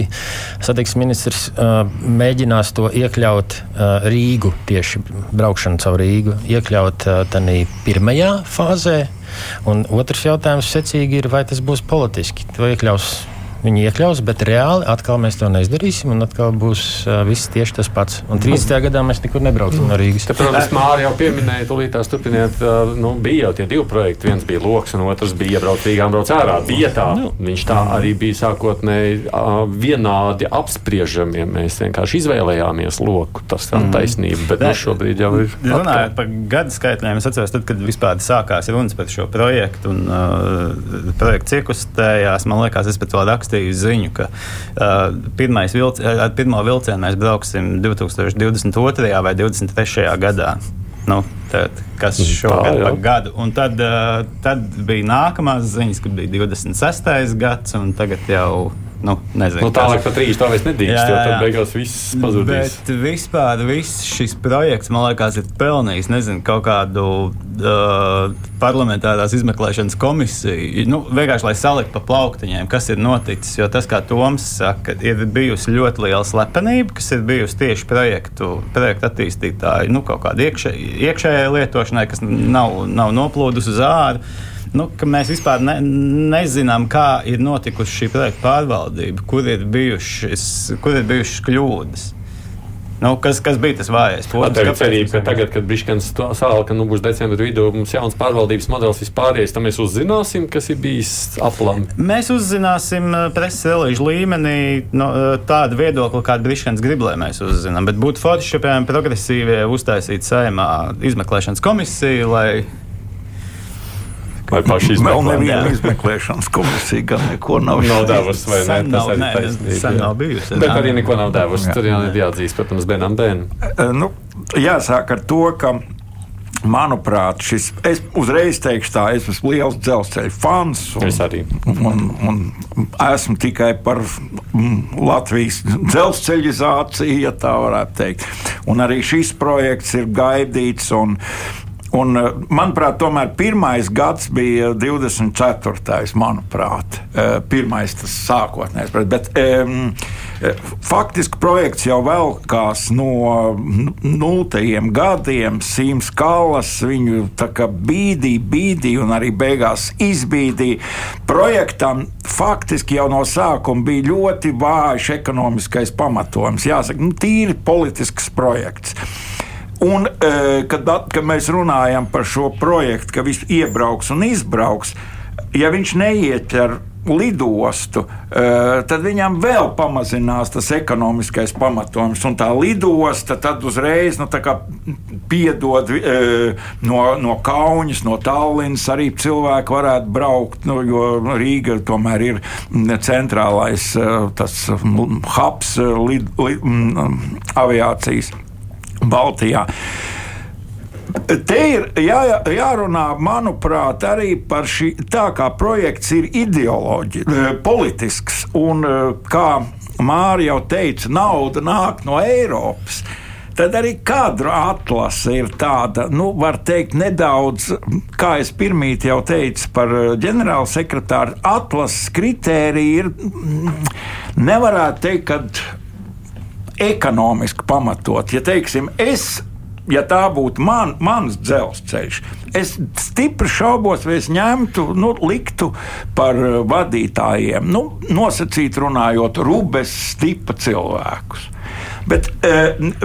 satiksmes ministrs uh, mēģinās to iekļaut uh, Rīgu, tieši braukšanu caur Rīgu, iekļaut uh, tādā pirmajā fāzē. Un otrs jautājums secīgi ir, vai tas būs politiski. To iekļaus viņi iekļaus, bet reāli atkal mēs to neizdarīsim, un atkal būs uh, viss tieši tas pats. Un 30. gadā mēs nekur nebrauksim no Rīgas. Te, protams, Mārija jau pieminēja, tūlīt tās turpiniet, uh, nu, bija jau tie divi projekti. Viens bija loks, un otrs bija iebraukt Rīgā un braukt ārā. Vietā nu. viņš tā arī bija sākotnēji uh, vienādi apspriežami. Ja mēs vienkārši izvēlējāmies loku, tas tā mm. taisnība, bet nu, šobrīd jau ir. Runājot par gadu skaitļiem, es atceros, tad, kad vispār sākās runas par šo projektu un uh, projekts iekustējās, man liekas, es pat to rakstīju rakstīju ziņu, ka uh, vilci, ar pirmo vilcienu mēs brauksim 2022. vai 2023. gadā. Nu, tad, kas šogad ir gadu? Un tad, uh, tad bija nākamās ziņas, kad bija 26. gads, un tagad jau Nu, nezinu, nu, tālāk par trīs tā vairs nedrīkst, jo tad beigās viss pazudīs. Bet vispār viss šis projekts, man liekas, ir pelnījis nezinu, kaut kādu uh, parlamentārās izmeklēšanas komisiju. Nu, vienkārši lai saliktu pa plauktiņiem, kas ir noticis. Jo tas, kā Toms saka, ir bijusi ļoti liela slepenība, kas ir bijusi tieši projektu, projektu attīstītāju, nu, kaut kāda iekšē, iekšējai lietošanai, kas nav, nav noplūdusi uz ārā nu, ka mēs vispār ne, nezinām, kā ir notikusi šī projekta pārvaldība, kur ir bijušas, kur ir bijušas kļūdas. Nu, kas, kas bija tas vājais? Tā ir cerība, ka tagad, kad Biškans sāla, ka nu, būs decembra vidū, mums jauns pārvaldības modelis vispārējais, tad mēs uzzināsim, kas ir bijis aplami. Mēs uzzināsim eh, preses relīžu līmenī no, eh, tādu viedokli, kādu Biškans grib, lai mēs uzzinām. Bet būtu forši, ja, piemēram, progresīvie uztaisītu saimā izmeklēšanas komisiju, lai Vai paši izmeklē? Vēl neviena izmeklēšanas komisija gan neko nav. Devusi, vai ne? Tas arī taisnība. Sen nav bijusi. Bet arī neko nav devusi. Tur jau ir jāatzīst, protams, bērnam bērnam. Nu, jāsāk ar to, ka Manuprāt, šis es uzreiz teikšu, tā es esmu liels dzelzceļa fans. Un, Es arī. Un, un esmu tikai par mm, Latvijas dzelzceļizāciju, ja tā varētu teikt. Un arī šis projekts ir gaidīts. Un, Un, eh, manuprāt, tomēr pirmais gads bija 24. manuprāt, eh, pirmais tas sākotnējais. Bet, um, faktiski projekts jau velkās no nultajiem gadiem. Sīms Kallas viņu bīdīja, bīdīja un arī beigās izbīdīja. Projektam faktiski jau no sākuma bija ļoti vājš ekonomiskais pamatojums. Jāsaka, nu, tīri politisks projekts. Un, e, kad, kad mēs runājam par šo projektu, ka viss iebrauks un izbrauks, ja viņš neieķer lidostu, e, tad viņam vēl pamazinās tas ekonomiskais pamatojums. Un tā lidosta tad uzreiz nu, piedod e, no, no Kaunas, no Tallinas arī cilvēki varētu braukt, nu, jo Rīga tomēr ir centrālais tas hubs lid, lid, aviācijas. Baltijā. Te ir jā, jārunā, manuprāt, arī par šī tā kā projekts ir ideoloģisks, eh, politisks. Un eh, kā Mārija jau teica, nauda nāk no Eiropas. Tad arī kadra atlase ir tāda, nu, var teikt, nedaudz, kā es pirmīt jau teicu par eh, ģenerālsekretāru, atlases kritērija ir, mm, nevarētu teikt, ka ekonomiski pamatot. Ja teiksim, es ja tā būtu man, mans dzelzceļš, es stipri šaubos, vai es ņemtu, nu, liktu par eh, vadītājiem, nu, nosacīt runājot, rubes tipa cilvēkus. Bet e,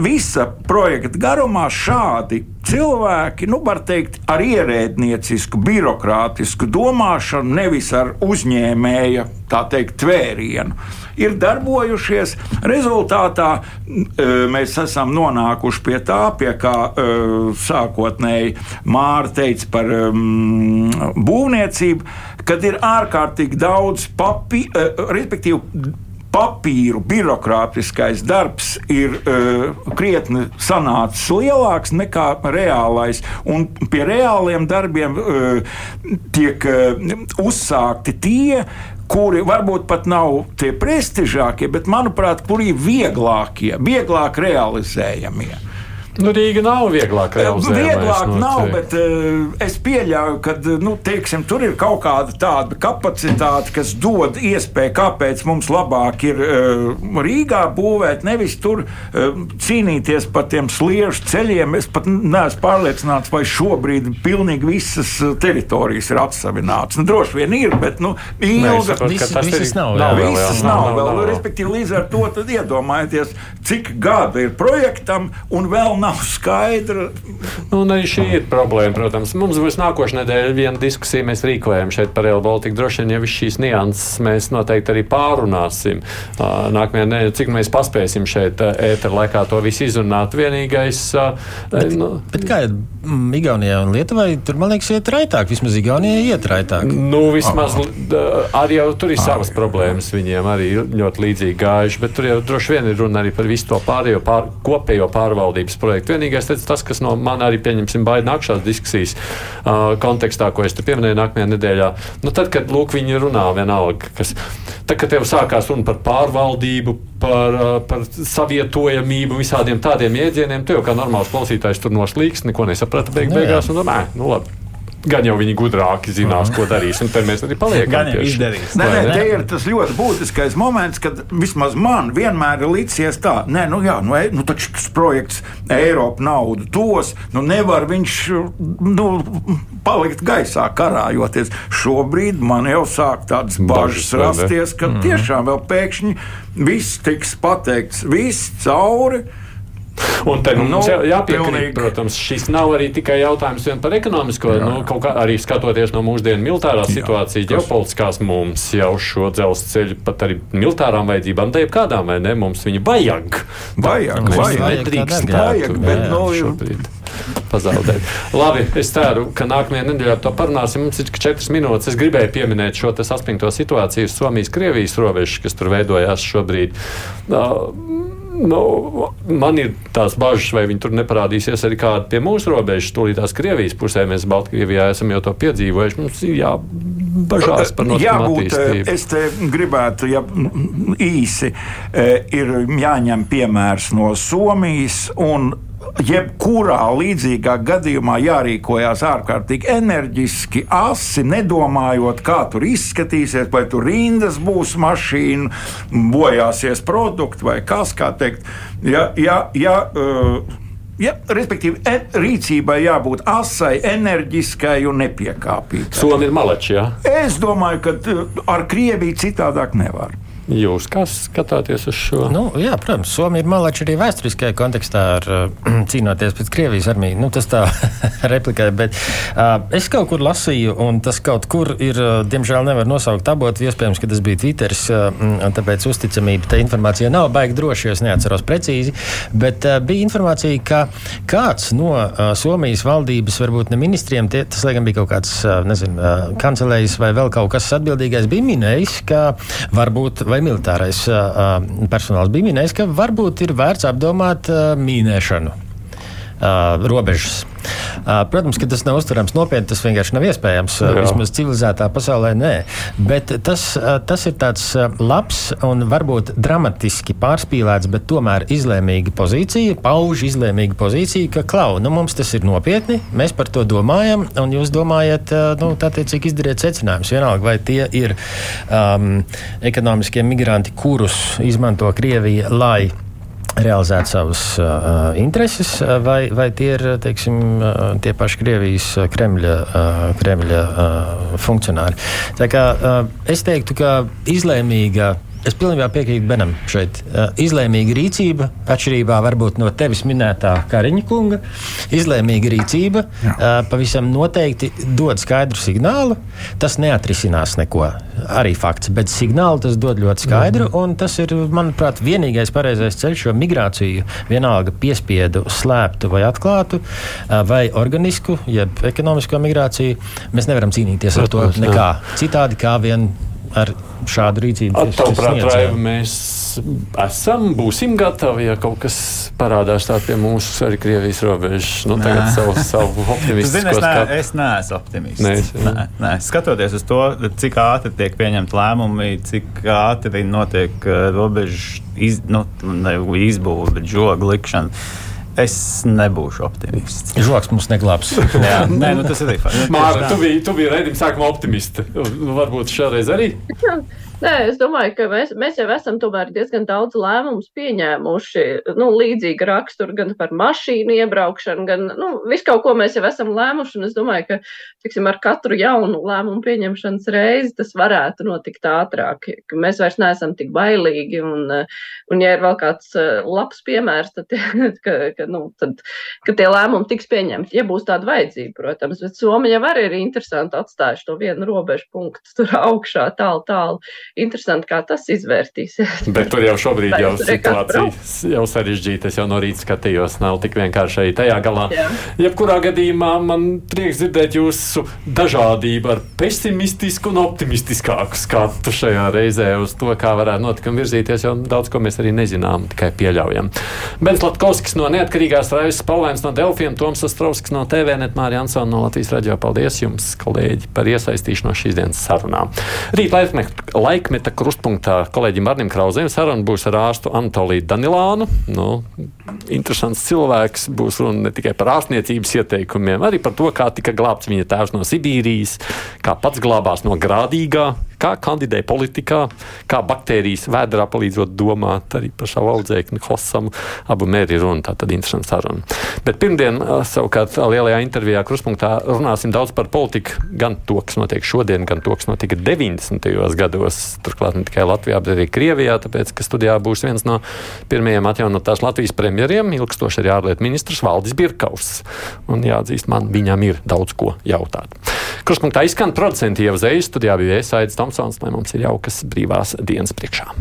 visa projekta garumā šādi cilvēki, nu, var teikt, ar ierēdniecisku, birokrātisku domāšanu, nevis ar uzņēmēja, tā teikt, tvērienu, ir darbojušies. Rezultātā e, mēs esam nonākuši pie tā, pie kā e, sākotnēji Māra teica par um, būvniecību, kad ir ārkārtīgi daudz papīru, e, respektīvi papīru birokrātiskais darbs ir uh, krietni sanācis lielāks nekā reālais. Un pie reāliem darbiem uh, tiek uh, uzsākti tie, kuri varbūt pat nav tie prestižākie, bet, manuprāt, kuri ir vieglākie, vieglāk realizējamie. Nu, Rīga nav vieglāk realizējama. Vieglāk no nav, bet uh, es pieļauju, ka nu, teiksim, tur ir kaut kāda tāda kapacitāte, kas dod iespēju, kāpēc mums labāk ir uh, Rīgā būvēt, nevis tur uh, cīnīties par tiem sliežu ceļiem. Es pat neesmu pārliecināts, vai šobrīd pilnīgi visas teritorijas ir atsavināts. Nu, droši vien ir, bet nu, ilga visas, visas nav. nav, vēl, visas nav, nav, vēl, nav. Respektīvi, līdz ar to iedomājieties, cik gada ir projektam un vēl nav nav skaidra. Nu, arī šī ir problēma, protams. Mums būs nākošais nedēļa viena diskusija, mēs rīkojam šeit par Real Baltica. Droši vien, ja viss šīs nianses mēs noteikti arī pārunāsim. Nākamajā nedēļā, cik mēs paspēsim šeit ēterā laikā to visu izrunāt. Vienīgais. Bet, nu, bet kā ir Igaunijā un Lietuvai? Tur, man liekas, iet raitāk. Vismaz Igaunijai iet raitāk. Nu, vismaz arī jau tur ir savas problēmas. Viņiem arī ļoti līdzīgi gājuši, bet tur jau droši vien ir runa arī par visu to pārējo pār, kopējo pārvaldības projektu noteikti. Vienīgais teic, tas, kas no man arī pieņemsim baidi nākšās diskusijas uh, kontekstā, ko es te pieminēju nākamajā nedēļā, nu, tad, kad lūk, viņi runā vienalga, kas, tad, kad tev sākās runa par pārvaldību, par, uh, par savietojamību, visādiem tādiem jēdzieniem, tu jau kā normāls klausītājs tur noslīgs, neko nesaprata beig nu beigās, un domā, nu labi. Gan jau viņi gudrāki zinās, ko darīs, un tad mēs arī paliekam. Gan jau izdarīs. Nē, nē, te ir tas ļoti būtiskais moments, kad vismaz man vienmēr ir licies tā, nē, nu jā, nu, e, nu taču tas projekts Eiropa naudu tos, nu nevar viņš, nu, palikt gaisā karājoties. Šobrīd man jau sāk tādas bažas rasties, ka mm. tiešām vēl pēkšņi viss tiks pateikts, viss cauri. Un te nu, mums nu, jāpiekrīt, protams, šis nav arī tikai jautājums par ekonomisko, Jā. nu, kā, arī skatoties no mūsdienu militārās situācijas, ģeopolitiskās mums jau šo dzelzceļu pat arī militārām vajadzībām, tā jebkādām vai ne, mums viņa vajag. Vajag, vajag, nedrīkst, vajag, bet nu, šobrīd. Pazaudēt. Labi, es ceru, ka nākamajā nedēļā to parunāsim. Mums ir četras minūtes. Es gribēju pieminēt šo saspringto situāciju Somijas-Krievijas robežas, kas tur veidojās šobrīd. Uh, Nu, man ir tās bažas, vai viņi tur neparādīsies arī kādi pie mūsu robežas, tūlīt tās Krievijas pusē. Mēs Baltkrievijā esam jau to piedzīvojuši. Mums ir jābažās par notikumu attīstību. Es te gribētu, ja īsi, ir jāņem piemērs no Somijas un jebkurā līdzīgā gadījumā jārīkojas ārkārtīgi enerģiski, asi, nedomājot, kā tur izskatīsies, vai tur rindas būs mašīna, bojāsies produkti vai kas, teikt. Ja, ja, ja, uh, Ja, respektīvi, e, rīcībai jābūt asai, enerģiskai un nepiekāpīgai. Somija ir malači. Ja? Es domāju, ka uh, ar Krieviju citādāk nevar. Jūs kā skatāties uz šo? Nu, jā, protams, Somija ir malači arī vēsturiskajā kontekstā, ar, uh, cīnoties pret Krievijas armiju. Nu, tas tā replikē, bet uh, es kaut kur lasīju, un tas kaut kur ir, uh, diemžēl, nevar nosaukt abotu. Iespējams, ka tas bija Twitteris, uh, un tāpēc uzticamība tai informācijai nav baigi droši, jo es neatceros precīzi. Bet uh, bija informācija, ka kāds no uh, Somijas valdības, varbūt ne ministriem, tie, tas, laikam, bija kaut kāds, uh, nezinu, uh, kancelējs vai vēl kaut kas atbildīgais, bija minējis, ka varbūt vai militārais uh, personāls bija minējis, ka varbūt ir vērts apdomāt mīnēšanu uh, robežas. Uh, protams, ka tas nav uztverams nopietni, tas vienkārši nav iespējams. Uh, vismaz civilizētā pasaulē nē. Bet tas, uh, tas ir tāds labs un varbūt dramatiski pārspīlēts, bet tomēr izlēmīga pozīcija, pauž izlēmīga pozīcija, ka klau, nu, mums tas ir nopietni, mēs par to domājam, un jūs domājat, nu, tātiecīgi izdariet secinājumus. Vienalga, vai tie ir um, ekonomiskie migranti, kurus izmanto Krievija, lai realizēt savas uh, intereses, vai, vai tie ir teiksim, uh, tie paši Krievijas Kremļa, uh, Kremļa uh, funkcionāri. Tā kā, uh, es teiktu, ka izlēmīga Es pilnībā piekrītu Benam šeit. Uh, izlēmīga rīcība, atšķirībā varbūt no tevis minētā Kariņa kunga, izlēmīga rīcība Jā. uh, pavisam noteikti dod skaidru signālu. Tas neatrisinās neko, arī fakts, bet signālu tas dod ļoti skaidru. Mm. Tas ir, manuprāt, vienīgais pareizais ceļš, jo migrāciju vienalga piespiedu, slēptu vai atklātu, uh, vai organisku, jeb ekonomisko migrāciju, mēs nevaram cīnīties ar to nekā citādi kā vien ar šādu rīcību. Tavuprāt, Raiva, mēs esam, būsim gatavi, ja kaut kas parādās tā pie mūsu arī Krievijas robežas. Nu, tagad savu, savu optimismu. Zini, es, ne, es neesmu optimists. Nē, nē, nē. Skatoties uz to, cik ātri tiek pieņemti lēmumi, cik ātri notiek uh, robežu iz, nu, izbūve, bet žoga likšana. Es nebūšu optimists. Žoks mums neglābs. Jā, nē, nu tas ir arī. Māra, tu biji, tu biji redzējums sākumā optimista. Varbūt šoreiz arī. Nē, es domāju, ka mēs, mēs jau esam diezgan daudz lēmumus pieņēmuši. Nu, līdzīga rakstura gan par mašīnu iebraukšanu, gan nu, visu kaut ko mēs jau esam lēmuši. Es domāju, ka tiksim, ar katru jaunu lēmumu pieņemšanas reizi tas varētu notikt ātrāk. Mēs vairs neesam tik bailīgi. Un, un ja ir vēl kāds eh, labs piemērs, tad, ka, ka, nu, tad, ka tie lēmumi tiks pieņemti, ja būs tāda vajadzība, protams. Bet Somija jau arī ir interesanti atstājuši to vienu robežu punktu tur augšā, tālu, tālu interesanti, kā tas izvērtīsies. Bet tur jau šobrīd jau situācija jau sarežģīta. Es jau no rīta skatījos, nav tik vienkārši arī tajā galā. Jā. Jebkurā gadījumā man prieks dzirdēt jūsu dažādību ar pesimistisku un optimistiskāku skatu šajā reizē uz to, kā varētu notikumi virzīties, jo daudz ko mēs arī nezinām, tikai pieļaujam. Bens Latkovskis no neatkarīgās raizes, Paulēns no Delfiem, Toms Astrovskis no TVNet, Mārija Ansona no Latvijas radio. Paldies jums, kolēģi, par iesaistīšanos šīs dienas sarunām. Rīt laikmet laikmeta krustpunktā kolēģim Arnim Krausēm saruna būs ar ārstu Antoliju Danilānu. Nu, interesants cilvēks, būs runa ne tikai par ārstniecības ieteikumiem, arī par to, kā tika glābts viņa tēvs no Sibīrijas, kā pats glābās no grādīgā, kā kandidē politikā, kā baktērijas vēdā palīdzot domāt arī par savu audzēkni Hosamu. Abu mēri runa, tā tad interesanta saruna. Bet pirmdien, savukārt, lielajā intervijā Kruspunktā runāsim daudz par politiku, gan to, kas notiek šodien, gan to, kas notika 90. gados. Turklāt ne tikai Latvijā, bet arī Krievijā, tāpēc, ka studijā būs viens no pirmajiem atjaunotās Latvijas premjeriem, ilgstoši arī ārlietu ministrs Valdis Birkaus. Un jāatzīst, man viņam ir daudz ko jautāt. Kruspunktā izskan producenti jau zvejas studijā bija Iesaidis Tomsons, lai mums ir jaukas brīvās dienas priekšā.